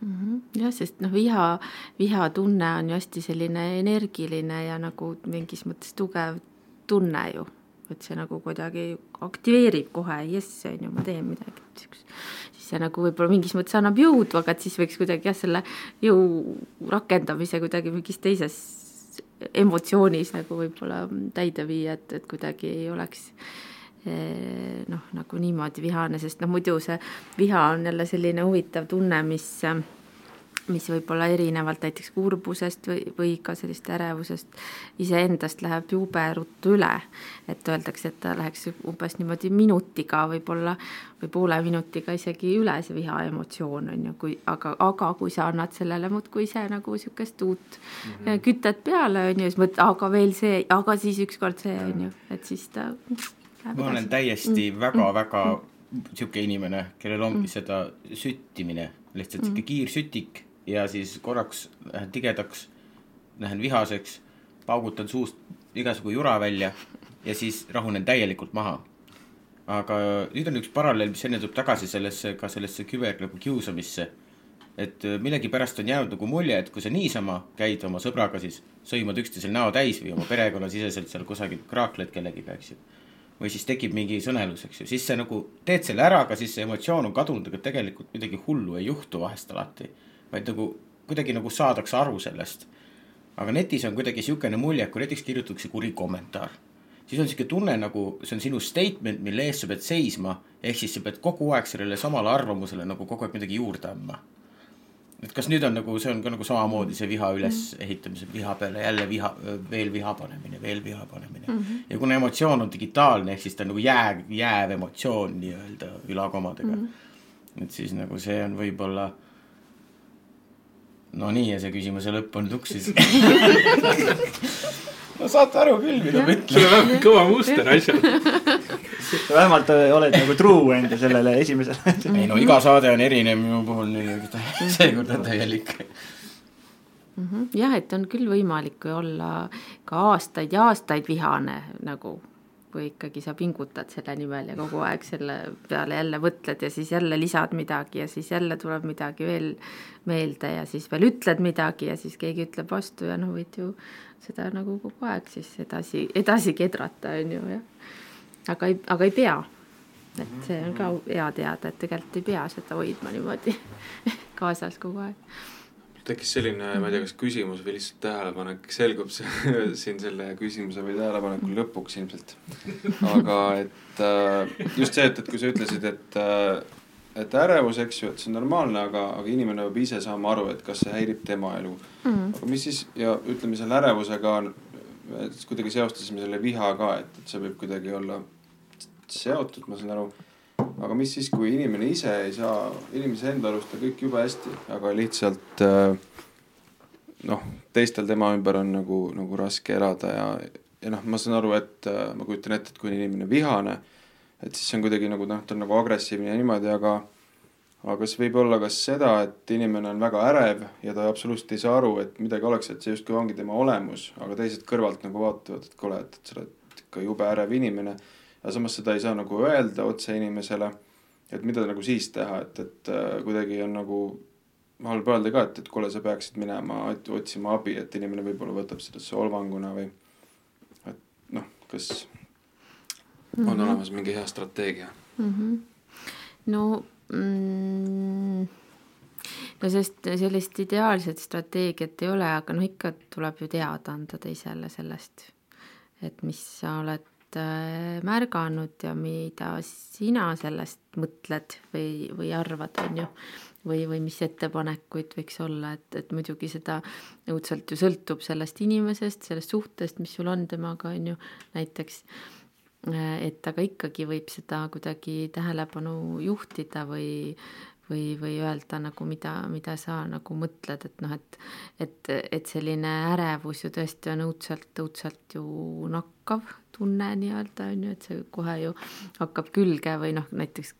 mm. -hmm. jah, sest noh, viha, vihatunne on ju hästi selline energiline ja nagu mingis mõttes tugev tunne ju et see nagu kuidagi aktiveerib kohe, jess, on ju, ma teen midagi, siis see nagu võib-olla mingis mõttes annab jõudu, aga et siis võiks kuidagi jah, selle jõu rakendamise kuidagi mingis teises emotsioonis nagu võib-olla täide viia, et, et kuidagi ei oleks noh, nagu niimoodi vihane, sest noh, muidu see viha on jälle selline huvitav tunne, mis mis võib-olla erinevalt näiteks kurbusest või, või ka sellist ärevusest iseendast läheb jube ruttu üle. et öeldakse, et ta läheks umbes niimoodi minutiga võib-olla või poole minutiga isegi üle see viha emotsioon on ju, kui aga, aga kui sa annad sellele muudkui ise nagu sihukest uut mm -hmm. kütet peale on ju, siis mõtled, aga veel see, aga siis ükskord see on ju, et siis ta. Ma olen täiesti väga-väga mm. mm. sihuke inimene, kellel ongi mm. seda süttimine, lihtsalt sihuke mm. kiirsütik ja siis korraks lähen tigedaks, lähen vihaseks, paugutan suust igasugu jura välja ja siis rahunen täielikult maha. aga nüüd on üks paralleel, mis enne tuleb tagasi sellesse, ka sellesse küber nagu kiusamisse. et äh, millegipärast on jäänud nagu mulje, et kui sa niisama käid oma sõbraga, siis sõimad üksteisel näo täis või oma perekonnasiseselt seal kusagil kraakled kellegiga, eks ju või siis tekib mingi sõnelus, eks ju, siis sa nagu teed selle ära, aga siis see emotsioon on kadunud, aga tegelikult midagi hullu ei juhtu vahest alati vaid nagu kuidagi nagu saadakse aru sellest. aga netis on kuidagi sihukene mulje, kui näiteks kirjutatakse kuri kommentaar, siis on sihuke tunne nagu see on sinu statement, mille eest sa pead seisma, ehk siis sa pead kogu aeg sellele samale arvamusele nagu kogu aeg midagi juurde andma. Et kas nüüd on nagu, see on ka nagu samamoodi see viha ülesehitamise, viha peale jälle viha, veel viha panemine, veel viha panemine mm. -hmm. ja kuna emotsioon on digitaalne, ehk siis ta on nagu jääv, jääv emotsioon nii-öelda ülakomadega mm. -hmm. et siis nagu see on võib-olla no nii, ja see küsimuse lõpp on tuksis no saate aru küll, mida ma ütlen. sul on väga kõva muster asjad vähemalt äh, oled nagu true enda sellele esimesele ei no iga saade on erinev minu puhul, nii seekord on täielik mm -hmm. jah, et on küll võimalik olla ka aastaid ja aastaid vihane nagu kui ikkagi sa pingutad selle nimel ja kogu aeg selle peale jälle mõtled ja siis jälle lisad midagi ja siis jälle tuleb midagi veel meelde ja siis veel ütled midagi ja siis keegi ütleb vastu ja noh, võid ju seda nagu kogu aeg siis edasi, edasi kedrata, on ju, jah. aga ei, aga ei pea. et see on ka hea teada, et tegelikult ei pea seda hoidma niimoodi kaasas kogu aeg tekkis selline, ma ei tea, kas küsimus või lihtsalt tähelepanek, selgub see siin selle küsimuse või tähelepaneku lõpuks ilmselt. aga et äh, just see, et, et kui sa ütlesid, et äh, et ärevus, eks ju, et see on normaalne, aga, aga inimene peab ise saama aru, et kas see häirib tema elu mm. -hmm. aga mis siis ja ütleme selle ärevusega on, kuidagi seostasime selle viha ka, et, et see võib kuidagi olla seotud, ma saan aru aga mis siis, kui inimene ise ei saa, inimese enda arust on kõik jube hästi, aga lihtsalt äh, noh, teistel tema ümber on nagu, nagu raske elada ja, ja noh, ma saan aru, et äh, ma kujutan ette, et kui inimene vihane, et siis see on kuidagi nagu noh, ta on nagu agressiivne ja niimoodi, aga aga kas võib olla ka seda, et inimene on väga ärev ja ta absoluutselt ei saa aru, et midagi oleks, et see justkui ongi tema olemus, aga teised kõrvalt nagu vaatavad, et kuule, et, sa oled ikka jube ärev inimene aga samas seda ei saa nagu öelda otse inimesele, et mida nagu siis teha, et, et äh, kuidagi on nagu halb öelda ka, et, et kuule, sa peaksid minema otsima abi, et inimene võib-olla võtab seda solvanguna või et noh, kas mm -hmm. olemas mingi hea strateegia mm? -hmm. no mm, no sest sellist ideaalset strateegiat ei ole, aga noh, ikka tuleb ju teada anda teisele sellest, et mis sa oled Äh, märganud ja mida sina sellest mõtled või, või arvad, on ju. või, või mis ettepanekuid võiks olla, et, et muidugi seda õudselt ju sõltub sellest inimesest, sellest suhtest, mis sul on temaga, on ju, näiteks et aga ikkagi võib seda kuidagi tähelepanu juhtida või, või, või öelda nagu mida, mida sa nagu mõtled, et noh, et et, et selline ärevus ju tõesti on õudselt, õudselt ju nakkav tunne nii-öelda on ju, et see kohe ju hakkab külge või noh, näiteks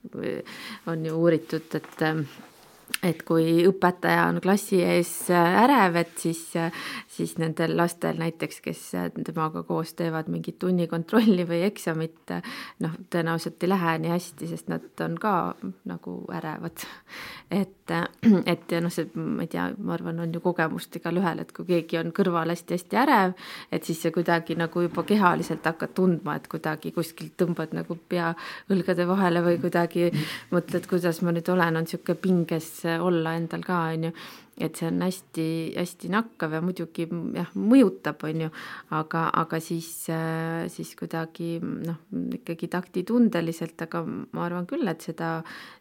on ju uuritud, et et kui õpetaja on klassi ees äh, ärev, et siis, äh, siis nendel lastel näiteks, kes äh, temaga koos teevad mingit tunnikontrolli või eksamit, noh, tõenäoliselt ei lähe nii hästi, sest nad on ka nagu ärevad. et, et ja noh, see, ma ei tea, ma arvan, on ju kogemust igalühel, et kui keegi on kõrval hästi-hästi ärev, et siis sa kuidagi nagu juba kehaliselt hakkad tundma, et kuidagi kuskilt tõmbad nagu pea õlgade vahele või kuidagi mõtled, kuidas ma nüüd olen, on niisugune pinges olla endal ka, on ju. et see on hästi-hästi nakkav ja muidugi jah, mõjutab, on ju, aga, aga siis, siis kuidagi noh, ikkagi taktitundeliselt, aga ma arvan küll, et seda,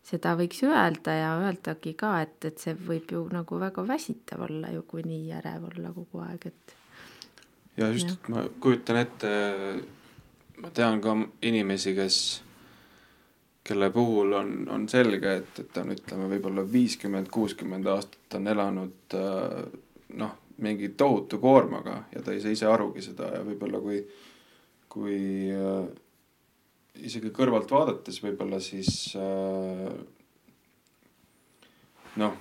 seda võiks öelda ja öeldagi ka, et, et see võib ju nagu väga väsitav olla ju, kui nii ärev olla kogu aeg, et. ja just, ma kujutan ette, ma tean ka inimesi, kes kelle puhul on, on selge, et, et ta on, ütleme, võib-olla viiskümmend, kuuskümmend aastat on elanud äh, noh, mingi tohutu koormaga ja ta ei saa ise arugi seda ja võib-olla kui, kui äh, isegi kõrvalt vaadates võib-olla siis äh, noh,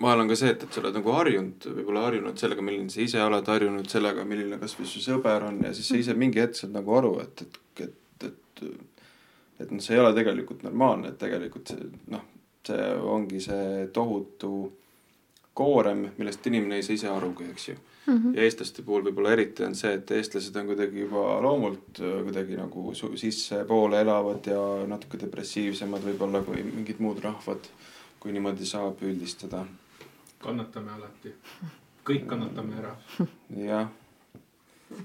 vahel on ka see, et, et sa oled nagu harjunud, võib-olla harjunud sellega, milline sa ise oled, harjunud sellega, milline kasvõi su sõber on ja siis sa ise mingi hetk saad nagu aru, et, et, et, et et noh, see ei ole tegelikult normaalne, et tegelikult see noh, see ongi see tohutu koorem, millest inimene ei saa ise arugi, eks ju mm. -hmm. ja eestlaste puhul võib-olla eriti on see, et eestlased on kuidagi juba loomult äh, kuidagi nagu sissepoole elavad ja natuke depressiivsemad võib-olla kui mingid muud rahvad, kui niimoodi saab üldistada. kannatame alati, kõik kannatame ära. jah,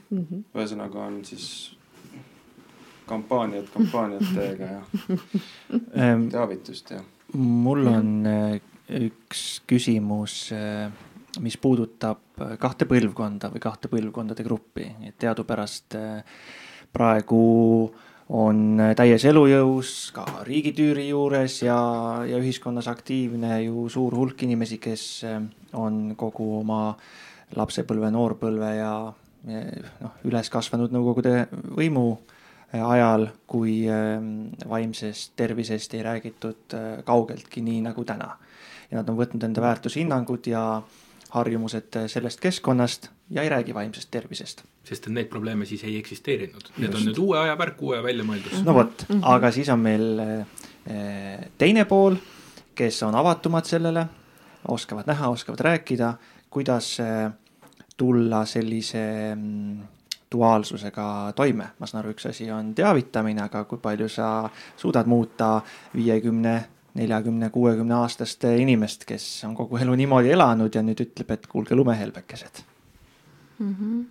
mhm. ühesõnaga on siis kampaaniat kampaaniatega ja ehm, teavitust ja. mul on äh, üks küsimus, mis puudutab kahte põlvkonda või kahte põlvkondade gruppi, et teadupärast praegu on täies elujõus ka riigitüüri juures ja, ja ühiskonnas aktiivne ju suur hulk inimesi, kes on kogu oma lapsepõlve, noorpõlve ja noh, üles kasvanud Nõukogude võimu ajal, kui ähm, vaimsest tervisest ei räägitud äh, kaugeltki nii nagu täna. ja nad on võtnud enda väärtushinnangud ja harjumused äh, sellest keskkonnast ja ei räägi vaimsest tervisest. sest et neid probleeme siis ei eksisteerinud, need Just. on nüüd uue aja värk, uue väljamõeldus. no vot mm, -hmm. aga siis on meil teine pool, kes on avatumad sellele, oskavad näha, oskavad rääkida, kuidas tulla sellise mm, duaalsusega toime. ma saan aru, üks asi on teavitamine, aga kui palju sa suudad muuta viiekümne, neljakümne, kuuekümne aastast inimest, kes on kogu elu niimoodi elanud ja nüüd ütleb, et kuulge, lumehelbekesed mm. -hmm.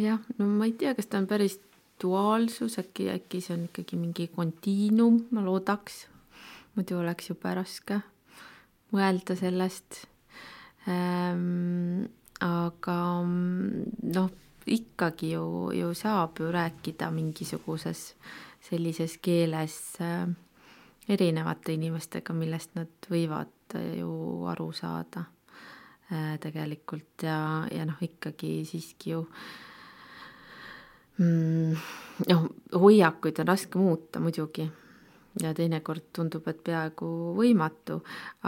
jah, no ma ei tea, kas ta on päris duaalsus, äkki, äkki see on ikkagi mingi kontiinum, ma loodaks. muidu oleks jube raske mõelda sellest ähm,. aga noh ikkagi ju, ju saab ju rääkida mingisuguses sellises keeles äh, erinevate inimestega, millest nad võivad äh, ju aru saada äh, tegelikult. Ja, ja noh, ikkagi siiski ju mm, noh, hoiakuid on raske muuta muidugi ja teinekord tundub, et peaaegu võimatu,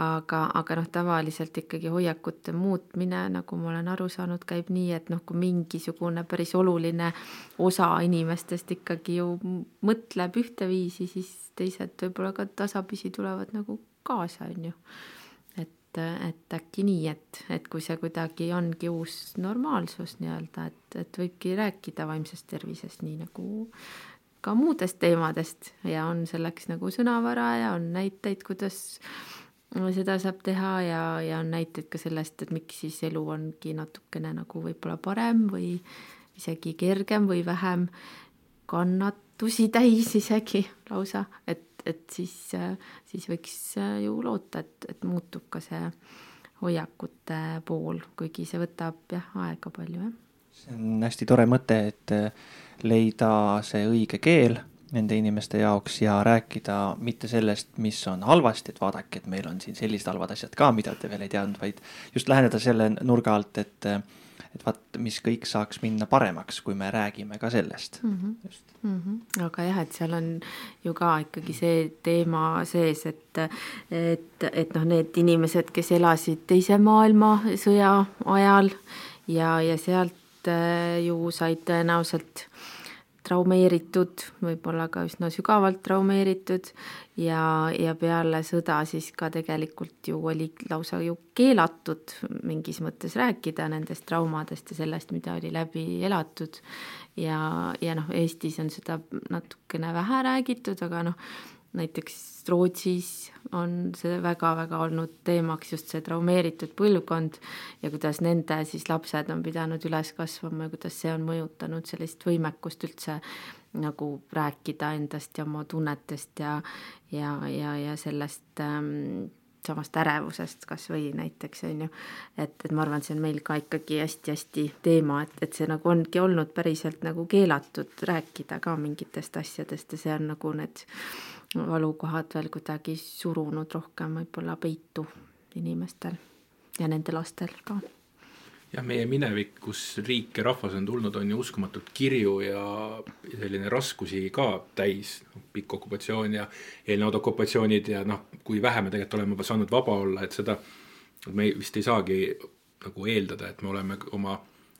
aga, aga noh, tavaliselt ikkagi hoiakute muutmine, nagu ma olen aru saanud, käib nii, et noh, kui mingisugune päris oluline osa inimestest ikkagi ju mõtleb ühteviisi, siis teised võib-olla ka tasapisi tulevad nagu kaasa, on ju. et, et äkki nii, et, et kui see kuidagi ongi uus normaalsus nii-öelda, et, et võibki rääkida vaimsest tervisest nii nagu ka muudest teemadest ja on selleks nagu sõnavara ja on näiteid, kuidas seda saab teha ja, ja on näiteid ka sellest, et miks siis elu ongi natukene nagu võib-olla parem või isegi kergem või vähem kannatusi täis isegi lausa, et, et siis, siis võiks ju loota, et, et muutub ka see hoiakute pool, kuigi see võtab jah, aega palju, jah. See on hästi tore mõte, et leida see õige keel nende inimeste jaoks ja rääkida mitte sellest, mis on halvasti, et vaadake, et meil on siin sellised halvad asjad ka, mida te veel ei teadnud, vaid just läheneda selle nurga alt, et, et vaat, mis kõik saaks minna paremaks, kui me räägime ka sellest mm. -hmm. Just. Mm -hmm. aga jah, et seal on ju ka ikkagi see teema sees, et, et, et noh, need inimesed, kes elasid teise maailmasõja ajal ja, ja sealt äh, ju said tõenäoliselt traumeeritud, võib-olla ka üsna sügavalt traumeeritud ja, ja peale sõda siis ka tegelikult ju oli lausa ju keelatud mingis mõttes rääkida nendest traumadest ja sellest, mida oli läbi elatud. ja, ja noh, Eestis on seda natukene vähe räägitud, aga noh, näiteks Rootsis on see väga-väga olnud teemaks just see traumeeritud põlvkond ja kuidas nende siis lapsed on pidanud üles kasvama ja kuidas see on mõjutanud sellist võimekust üldse nagu rääkida endast ja oma tunnetest ja, ja, ja, ja sellest ähm, samast ärevusest kas või näiteks on ju. et, et ma arvan, et see on meil ka ikkagi hästi-hästi teema, et, et see nagu ongi olnud päriselt nagu keelatud rääkida ka mingitest asjadest ja see on nagu need valukohad veel kuidagi surunud rohkem võib-olla peitu inimestel ja nende lastel ka. Jah, meie minevik, kus riik ja rahvas on tulnud, on ju uskumatult kirju ja selline raskusi ka täis, pikk okupatsioon ja eelnevad okupatsioonid ja noh, kui vähe me tegelikult oleme saanud vaba olla, et seda, me vist ei saagi nagu eeldada, et me oleme oma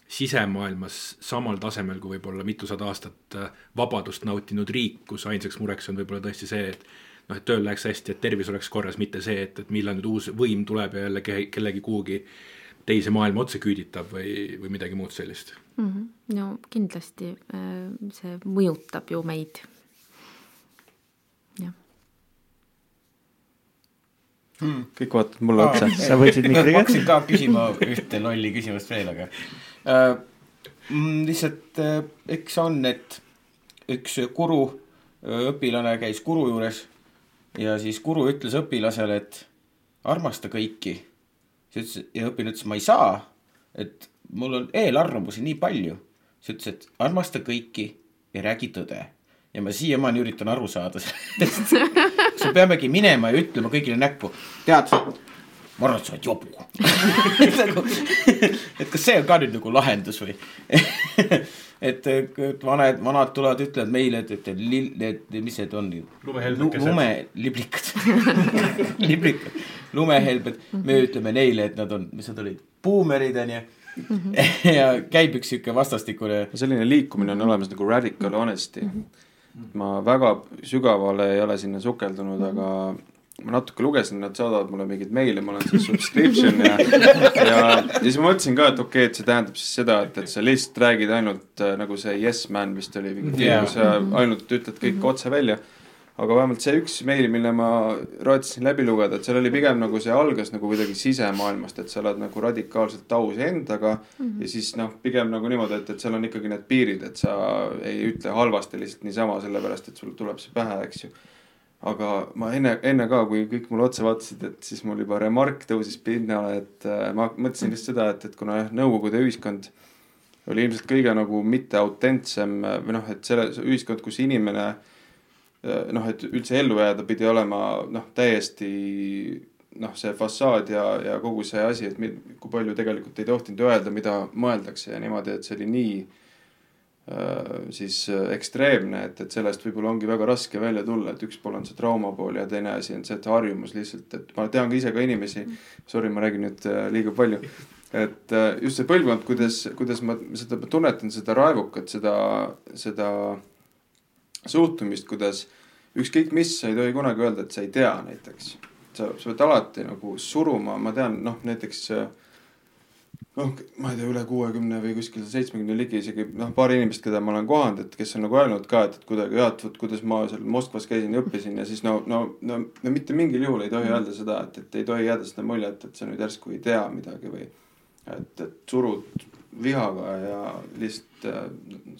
sisemaailmas samal tasemel kui võib-olla mitusada aastat äh, vabadust nautinud riik, kus ainsaks mureks on võib-olla tõesti see, et noh, et tööl läheks hästi, et tervis oleks korras, mitte see, et, et millal nüüd uus võim tuleb ja jälle kellegi kuhugi teise maailma otsa küüditab või, või midagi muud sellist mm. -hmm. no kindlasti äh, see mõjutab ju meid. jah hmm.. kõik vaatavad mulle otsa. sa võtsid mikri kätte? ma hakkasin ka küsima ühte lolli küsimust veel, aga äh, mm, lihtsalt äh, eks on, et üks guru äh, õpilane käis guru juures ja siis guru ütles õpilasele, et armasta kõiki. Siis ütles ja õpilane ütles, ma ei saa, et mul on eelarvamusi nii palju. siis ütles, et armasta kõiki ja räägi tõde. ja ma siiamaani üritan aru saada sellest. kas me peamegi minema ja ütlema kõigile näkku, tead, ma arvan, et sa oled jobu nagu, et kas see on ka nüüd nagu lahendus või et, et vanad, vanad tulevad, ütlevad meile, et, et lill, et mis need on? lumeliblikad liblikad, lumehelbed, me ütleme neile, et nad on, mis nad olid, buumerid onju ja käib üks sihuke vastastikune. selline liikumine on olemas nagu radical honesty. ma väga sügavale ei ole sinna sukeldunud, aga ma natuke lugesin, nad saadavad mulle mingeid meile, ma olen siis subscription ja, ja, ja siis ma mõtlesin ka, et okei okay,, et see tähendab siis seda, et, et sa lihtsalt räägid ainult äh, nagu see Yes Man vist oli mingi film yeah., kus sa ainult ütled kõik otse välja. aga vähemalt see üks meil, mille ma raatsin läbi lugeda, et seal oli pigem nagu see algas nagu kuidagi sisemaailmast, et sa oled nagu radikaalselt aus endaga mm -hmm. ja siis noh, pigem nagu niimoodi, et, et seal on ikkagi need piirid, et sa ei ütle halvasti lihtsalt niisama, sellepärast et sul tuleb see pähe, eks ju aga ma enne, enne ka, kui kõik mulle otsa vaatasid, et siis mul juba remark tõusis pinnale, et äh, ma mõtlesin lihtsalt seda, et, et kuna jah, Nõukogude ühiskond oli ilmselt kõige nagu mitte autentsem või noh, et selle ühiskond, kus inimene äh, noh, et üldse ellu jääda, pidi olema noh, täiesti noh, see fassaad ja, ja kogu see asi, et kui palju tegelikult ei tohtinud öelda, mida mõeldakse ja niimoodi, et see oli nii Äh, siis äh, ekstreemne, et, et sellest võib-olla ongi väga raske välja tulla, et üks pool on see trauma pool ja teine asi on see, et harjumus lihtsalt, et ma tean ka ise ka inimesi, sorry, ma räägin nüüd äh, liiga palju, et just see põlvkond, kuidas, kuidas ma seda ma tunnetan, seda raevukat, seda, seda suhtumist, kuidas ükskõik mis, sa ei tohi kunagi öelda, et sa ei tea näiteks. sa, sa pead alati nagu suruma, ma tean, noh näiteks äh, noh, ma ei tea, üle kuuekümne või kuskil seitsmekümne ligi isegi noh, paar inimest, keda ma olen kohanud, et kes on nagu öelnud ka, et, et kuidagi jah, et vot kuidas ma seal Moskvas käisin ja õppisin ja siis no, no, no, no mitte mingil juhul ei tohi öelda seda, et, et ei tohi jääda seda muljet, et sa nüüd järsku ei tea midagi või et, et surud vihaga ja lihtsalt äh,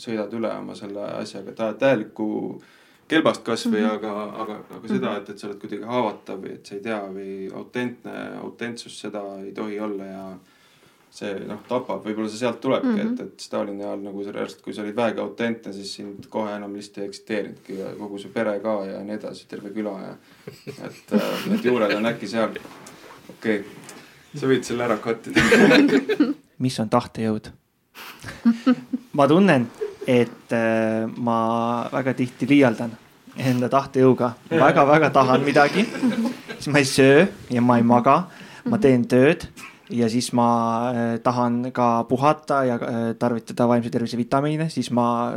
sõidad üle oma selle asjaga tä täielikku kelbast kasvõi mm, -hmm. aga, aga, aga seda, et, et sa oled kuidagi haavatav või et sa ei tea või autentne, autentsus, seda ei tohi olla ja see noh, tapab, võib-olla see sealt tulebki mm, -hmm. et, et Stalini ajal nagu reaalselt, kui sa olid vähegi autentne, siis sind kohe enam lihtsalt ei eksiteerinudki ja kogu su pere ka ja nii edasi, terve küla ja et äh, need juured on äkki seal. okei okay., sa võid selle ära cut ida mis on tahtejõud ma tunnen, et äh, ma väga tihti liialdan enda tahtejõuga väga,, väga-väga tahan midagi, siis ma ei söö ja ma ei maga, ma teen tööd ja siis ma äh, tahan ka puhata ja äh, tarvitada vaimse tervise vitamiine, siis ma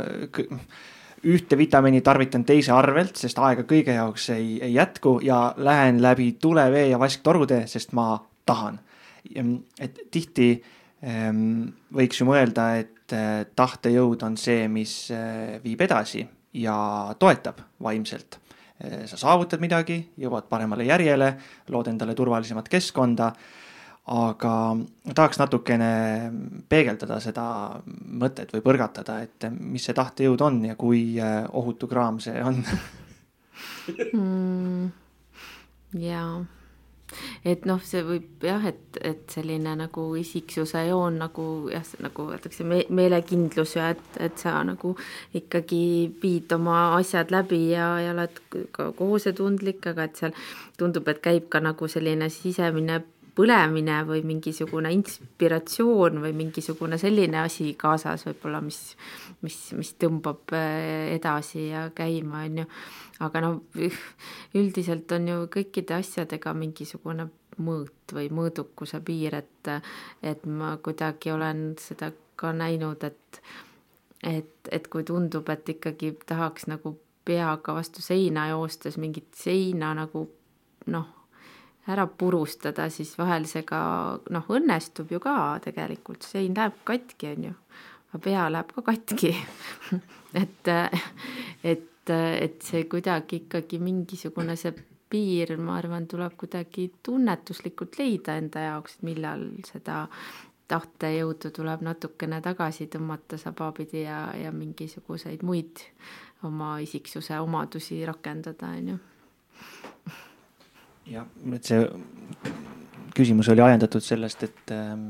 ühte vitamiini tarvitan teise arvelt, sest aega kõige jaoks ei, ei jätku ja lähen läbi tule, vee ja vasktorutee, sest ma tahan. et tihti ähm, võiks ju mõelda, et äh, tahtejõud on see, mis viib edasi ja toetab vaimselt. sa saavutad midagi, jõuad paremale järjele, lood endale turvalisemat keskkonda aga tahaks natukene peegeldada seda mõtet või põrgatada, et mis see tahtejõud on ja kui äh, ohutu kraam see on mm,. jaa, et noh, see võib jah, et, et selline nagu isiksuse joon nagu jah, nagu öeldakse me, meelekindlus ja et, et sa nagu ikkagi viid oma asjad läbi ja, ja oled ka kohusetundlik, aga et seal tundub, et käib ka nagu selline sisemine põlemine või mingisugune inspiratsioon või mingisugune selline asi kaasas võib-olla, mis, mis, mis tõmbab äh, edasi ja käima, on ju. aga no üldiselt on ju kõikide asjadega mingisugune mõõt või mõõdukuse piir, et, et ma kuidagi olen seda ka näinud, et, et, et kui tundub, et ikkagi tahaks nagu peaga vastu seina joostes mingit seina nagu noh, ära purustada, siis vahel see ka noh, õnnestub ju ka tegelikult, sein läheb katki, on ju, aga pea läheb ka katki. Et, et, et see kuidagi ikkagi mingisugune see piir, ma arvan, tuleb kuidagi tunnetuslikult leida enda jaoks, et millal seda tahtejõudu tuleb natukene tagasi tõmmata sabapidi ja, ja mingisuguseid muid oma isiksuse omadusi rakendada, on ju jah, et see küsimus oli ajendatud sellest, et, ähm,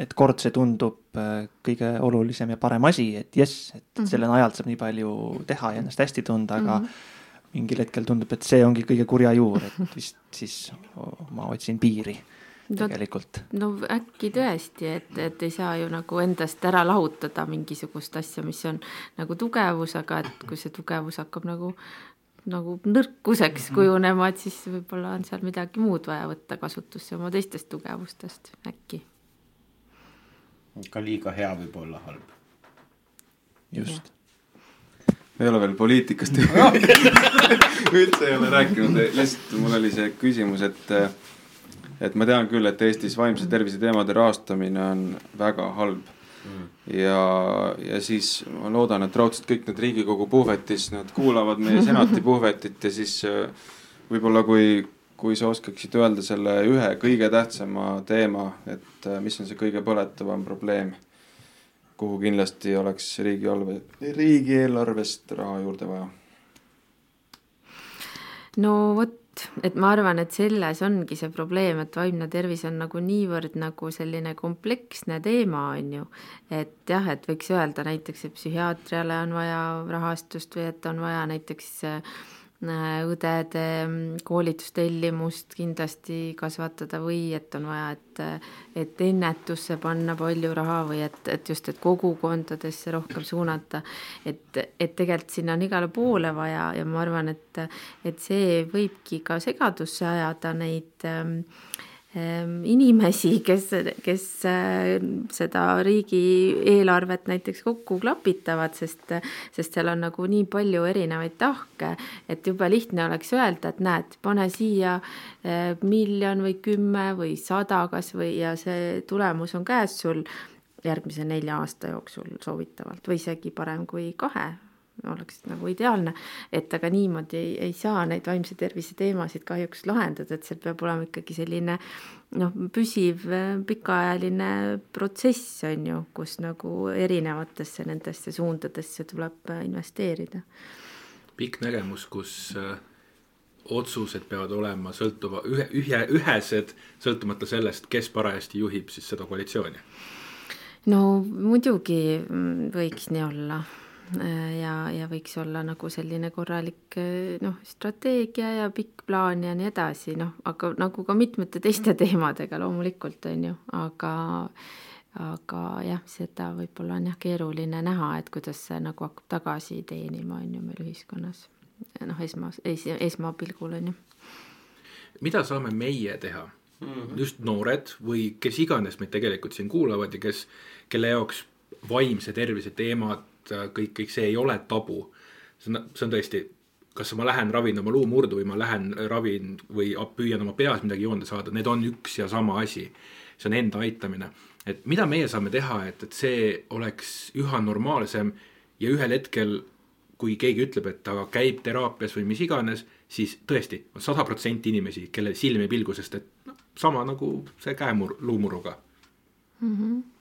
et kord see tundub äh, kõige olulisem ja parem asi, et jess, et mm -hmm. selle najalt saab nii palju teha ja ennast hästi tunda, aga mm -hmm. mingil hetkel tundub, et see ongi kõige kurja juur, et vist siis ma otsin piiri tegelikult. no äkki tõesti, et, et ei saa ju nagu endast ära lahutada mingisugust asja, mis on nagu tugevus, aga et kui see tugevus hakkab nagu nagu nõrkuseks mhm. kujunema, et siis võib-olla on seal midagi muud vaja võtta kasutusse oma teistest tugevustest äkki. ka liiga hea võib olla halb. just. ei ole veel poliitikast üldse ei ole rääkinud, lihtsalt mul oli see küsimus, et et ma tean küll, et Eestis vaimse tervise teemade rahastamine on väga halb ja, ja siis ma loodan, et raudselt kõik need Riigikogu puhvetis, nad kuulavad meie senati puhvetit ja siis äh, võib-olla kui, kui sa oskaksid öelda selle ühe kõige tähtsama teema, et äh, mis on see kõige põletavam probleem, kuhu kindlasti oleks riigialve, riigieelarvest raha juurde vaja? no vot et ma arvan, et selles ongi see probleem, et vaimne tervis on nagu niivõrd nagu selline kompleksne teema, on ju. et jah, et võiks öelda näiteks, et psühhiaatriale on vaja rahastust või et on vaja näiteks äh, õdede mm, koolitustellimust kindlasti kasvatada või et on vaja, et, et ennetusse panna palju raha või et, et just, et kogukondadesse rohkem suunata. et, et tegelikult sinna on igale poole vaja ja ma arvan, et, et see võibki ka segadusse ajada neid äh, inimesi, kes, kes äh, seda riigieelarvet näiteks kokku klapitavad, sest, sest seal on nagu nii palju erinevaid tahke, et jube lihtne oleks öelda, et näed, pane siia äh, miljon või kümme või sada kasvõi ja see tulemus on käes sul järgmise nelja aasta jooksul soovitavalt või isegi parem kui kahe oleks nagu ideaalne, et aga niimoodi ei, ei saa neid vaimse tervise teemasid kahjuks lahendada, et seal peab olema ikkagi selline noh, püsiv pikaajaline protsess on ju, kus nagu erinevatesse nendesse suundadesse tuleb investeerida. pikk nägemus, kus äh, otsused peavad olema sõltuva, ühe, ühe, ühesed, sõltumata sellest, kes parajasti juhib siis seda koalitsiooni. no muidugi mm, võiks nii olla Äh, ja, ja võiks olla nagu selline korralik äh, noh, strateegia ja pikk plaan ja nii edasi, noh, aga nagu ka mitmete teiste teemadega loomulikult on ju, aga aga jah, seda võib-olla on jah keeruline näha, et kuidas see nagu hakkab tagasi teenima, on ju meil ühiskonnas. noh, esmas, es, esmapilgul on ju. mida saame meie teha -hmm. just noored või kes iganes meid tegelikult siin kuulavad ja kes, kelle jaoks vaimse tervise teemad Äh, kõik, kõik see ei ole tabu. see on, see on tõesti, kas ma lähen ravin oma luumurdu või ma lähen ravin või püüan oma peas midagi joonde saada, need on üks ja sama asi. see on enda aitamine. et mida meie saame teha, et, et see oleks üha normaalsem ja ühel hetkel, kui keegi ütleb, et ta käib teraapias või mis iganes, siis tõesti on sada protsenti inimesi, kellel silm ei pilgu, sest et noh, sama nagu see käemur-, luumuruga mm. -hmm mm,?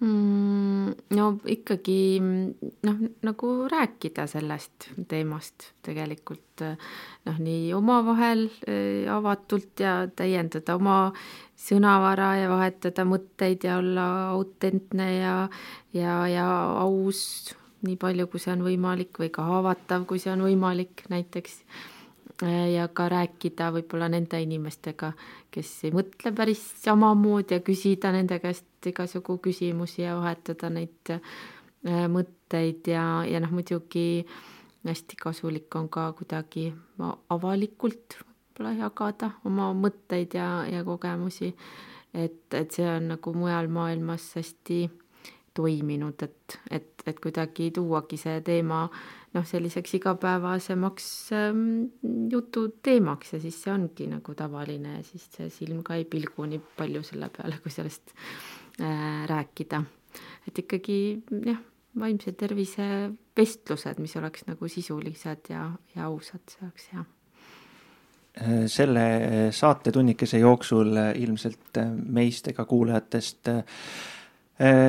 No ikkagi noh, nagu rääkida sellest teemast tegelikult noh, nii omavahel eh, avatult ja täiendada oma sõnavara ja vahetada mõtteid ja olla autentne ja, ja, ja aus nii palju, kui see on võimalik või ka haavatav, kui see on võimalik näiteks ja ka rääkida võib-olla nende inimestega, kes ei mõtle päris samamoodi ja küsida nende käest igasugu küsimusi ja vahetada neid äh, mõtteid ja, ja noh, muidugi hästi kasulik on ka kuidagi avalikult võib-olla jagada oma mõtteid ja, ja kogemusi. et, et see on nagu mujal maailmas hästi toiminud, et, et, et kuidagi tuuagi see teema äh, noh, selliseks igapäevasemaks ähm, jututeemaks ja siis see ongi nagu tavaline ja siis see silm ka ei pilgu nii palju selle peale, kui sellest äh, rääkida. et ikkagi jah, vaimse tervise vestlused, mis oleks nagu sisulised ja, ja ausad, see oleks hea äh, selle saatetunnikese jooksul ilmselt meist ega kuulajatest äh, Äh,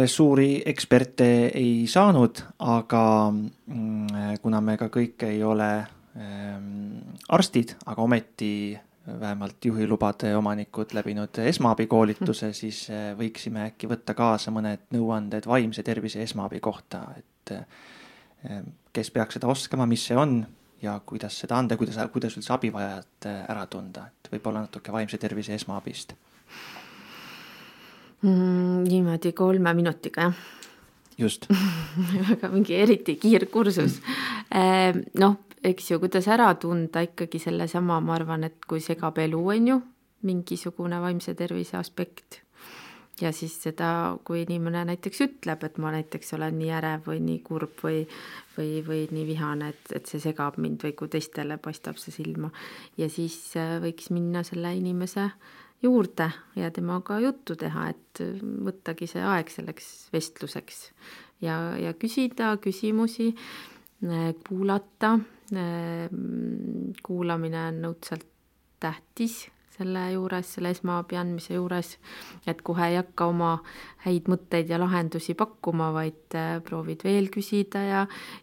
suuri eksperte ei saanud, aga mm, kuna me ka kõik ei ole ähm, arstid, aga ometi vähemalt juhilubade omanikud läbinud esmaabikoolituse, siis võiksime äkki võtta kaasa mõned nõuanded vaimse tervise esmaabi kohta, et kes peaks seda oskama, mis see on ja kuidas seda anda, kuidas, kuidas üldse abivajajat ära tunda, et võib-olla natuke vaimse tervise esmaabist mm,. niimoodi kolme minutiga, jah? just väga mingi eriti kiirkursus mm.. noh, eks ju, kuidas ära tunda ikkagi sellesama, ma arvan, et kui segab elu, on ju, mingisugune vaimse tervise aspekt ja siis seda, kui inimene näiteks ütleb, et ma näiteks olen nii ärev või nii kurb või, või, või nii vihane, et, et see segab mind või kui teistele paistab see silma. ja siis äh, võiks minna selle inimese juurde ja temaga juttu teha, et võttagi see aeg selleks vestluseks ja, ja küsida küsimusi, kuulata. kuulamine on õudselt tähtis selle juures, selle esmaabi andmise juures, et kohe ei hakka oma häid mõtteid ja lahendusi pakkuma, vaid äh, proovid veel küsida ja,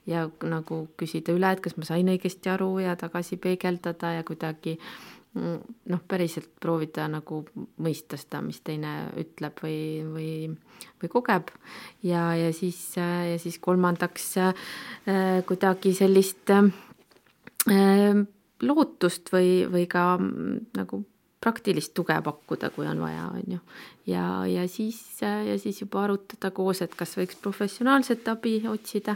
ja nagu küsida üle, et kas ma sain õigesti aru ja tagasi peegeldada ja kuidagi äh, noh, päriselt proovida nagu mõista seda, mis teine ütleb või, või, või kogeb. ja, ja siis, ja siis kolmandaks äh, kuidagi sellist äh, lootust või, või ka nagu praktilist tuge pakkuda, kui on vaja, on ju. ja, ja siis, ja siis juba arutada koos, et kas võiks professionaalset abi otsida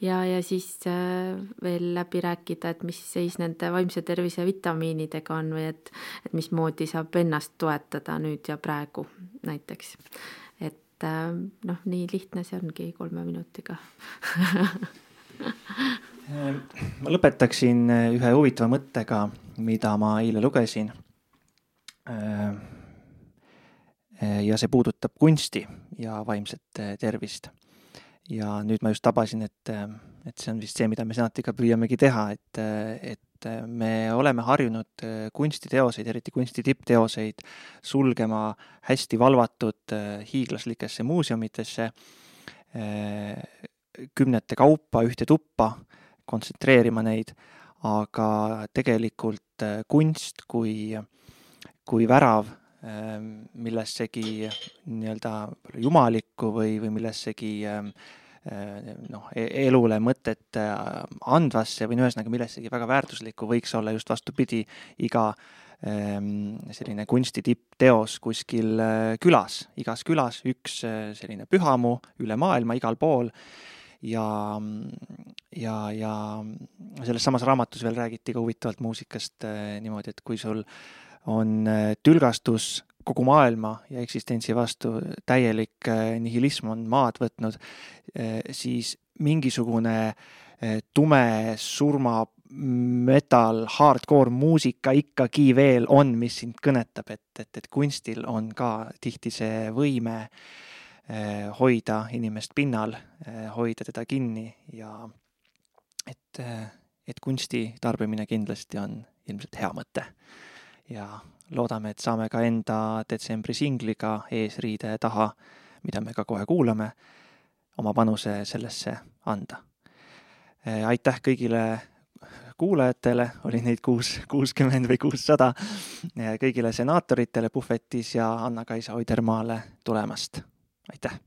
ja, ja siis äh, veel läbi rääkida, et mis seis nende vaimse tervise vitamiinidega on või et, et mismoodi saab ennast toetada nüüd ja praegu näiteks. et äh, noh, nii lihtne see ongi kolme minutiga ma lõpetaksin ühe huvitava mõttega, mida ma eile lugesin Äh, äh, ja see puudutab kunsti ja vaimset äh, tervist. ja nüüd ma just tabasin, et, et see on vist see, mida me senatiga püüamegi teha, et, et me oleme harjunud kunstiteoseid, eriti kunsti tippteoseid, sulgema hästi valvatud hiiglaslikesse muuseumitesse kümnete kaupa ühte tuppa, kontsentreerima neid, aga tegelikult kunst kui äh, kui värav ähm, millessegi nii-öelda jumalikku või, või millessegi ähm, äh, noh, e-, elule mõtet äh, andvasse või no ühesõnaga millessegi väga väärtuslikku võiks olla just vastupidi, iga ähm, selline kunsti tippteos kuskil äh, külas, igas külas üks selline pühamu üle maailma, igal pool. Ja, ja, ja selles samas raamatus veel räägiti ka huvitavalt muusikast niimoodi, et kui sul äh, on äh, tülgastus kogu maailma ja eksistentsi vastu, täielik äh, nihilism on maad võtnud, äh, siis mingisugune tume surma metal, hardcore muusika ikkagi veel on, mis sind kõnetab, et, et, et kunstil on ka tihti see võime hoida inimest pinnal, hoida teda kinni ja et, et kunsti tarbimine kindlasti on ilmselt hea mõte ja loodame, et saame ka enda detsembri singliga eesriide taha, mida me ka kohe kuulame, oma panuse sellesse anda. aitäh kõigile kuulajatele, oli neid kuus, kuuskümmend või kuussada, kõigile senaatoritele puhvetis ja Anna-Kaisa Oidermaale tulemast, aitäh!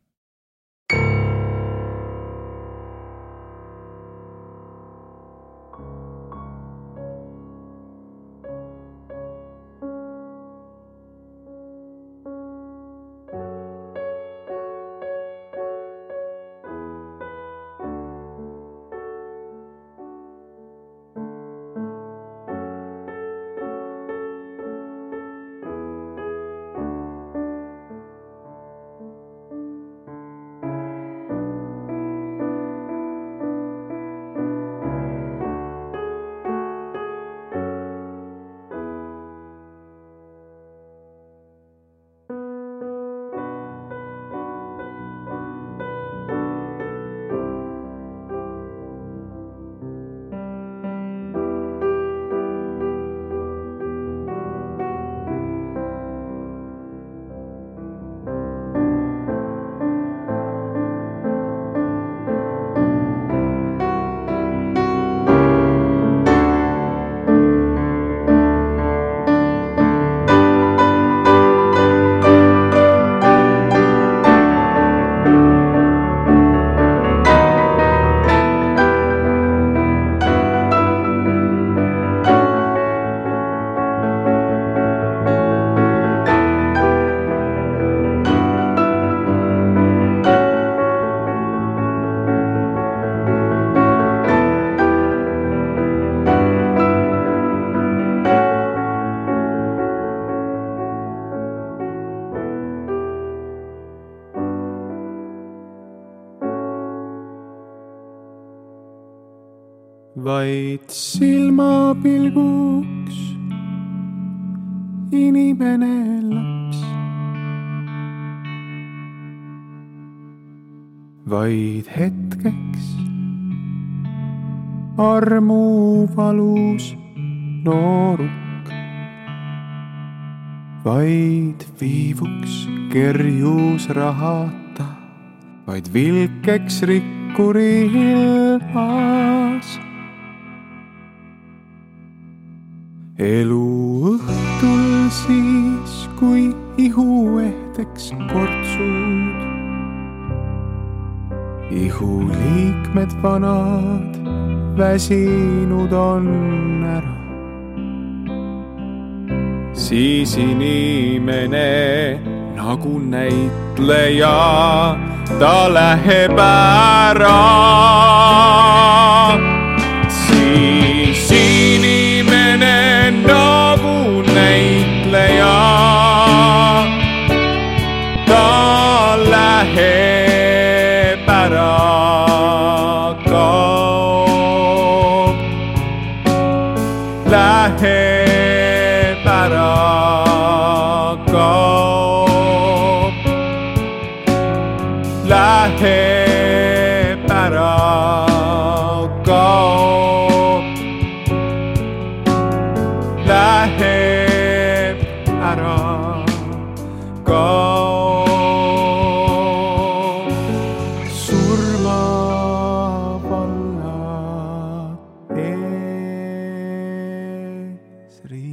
Silmapilguks inimene laps. vaid hetkeks armuvalus nooruk, vaid viivuks kerjus rahata, vaid vilkeks rikkuri ilmas elu õhtul siis, kui ihuehteks kortsud. ihuliikmed vanad väsinud on ära. siis inimene nagu näitleja, ta läheb ära. istri.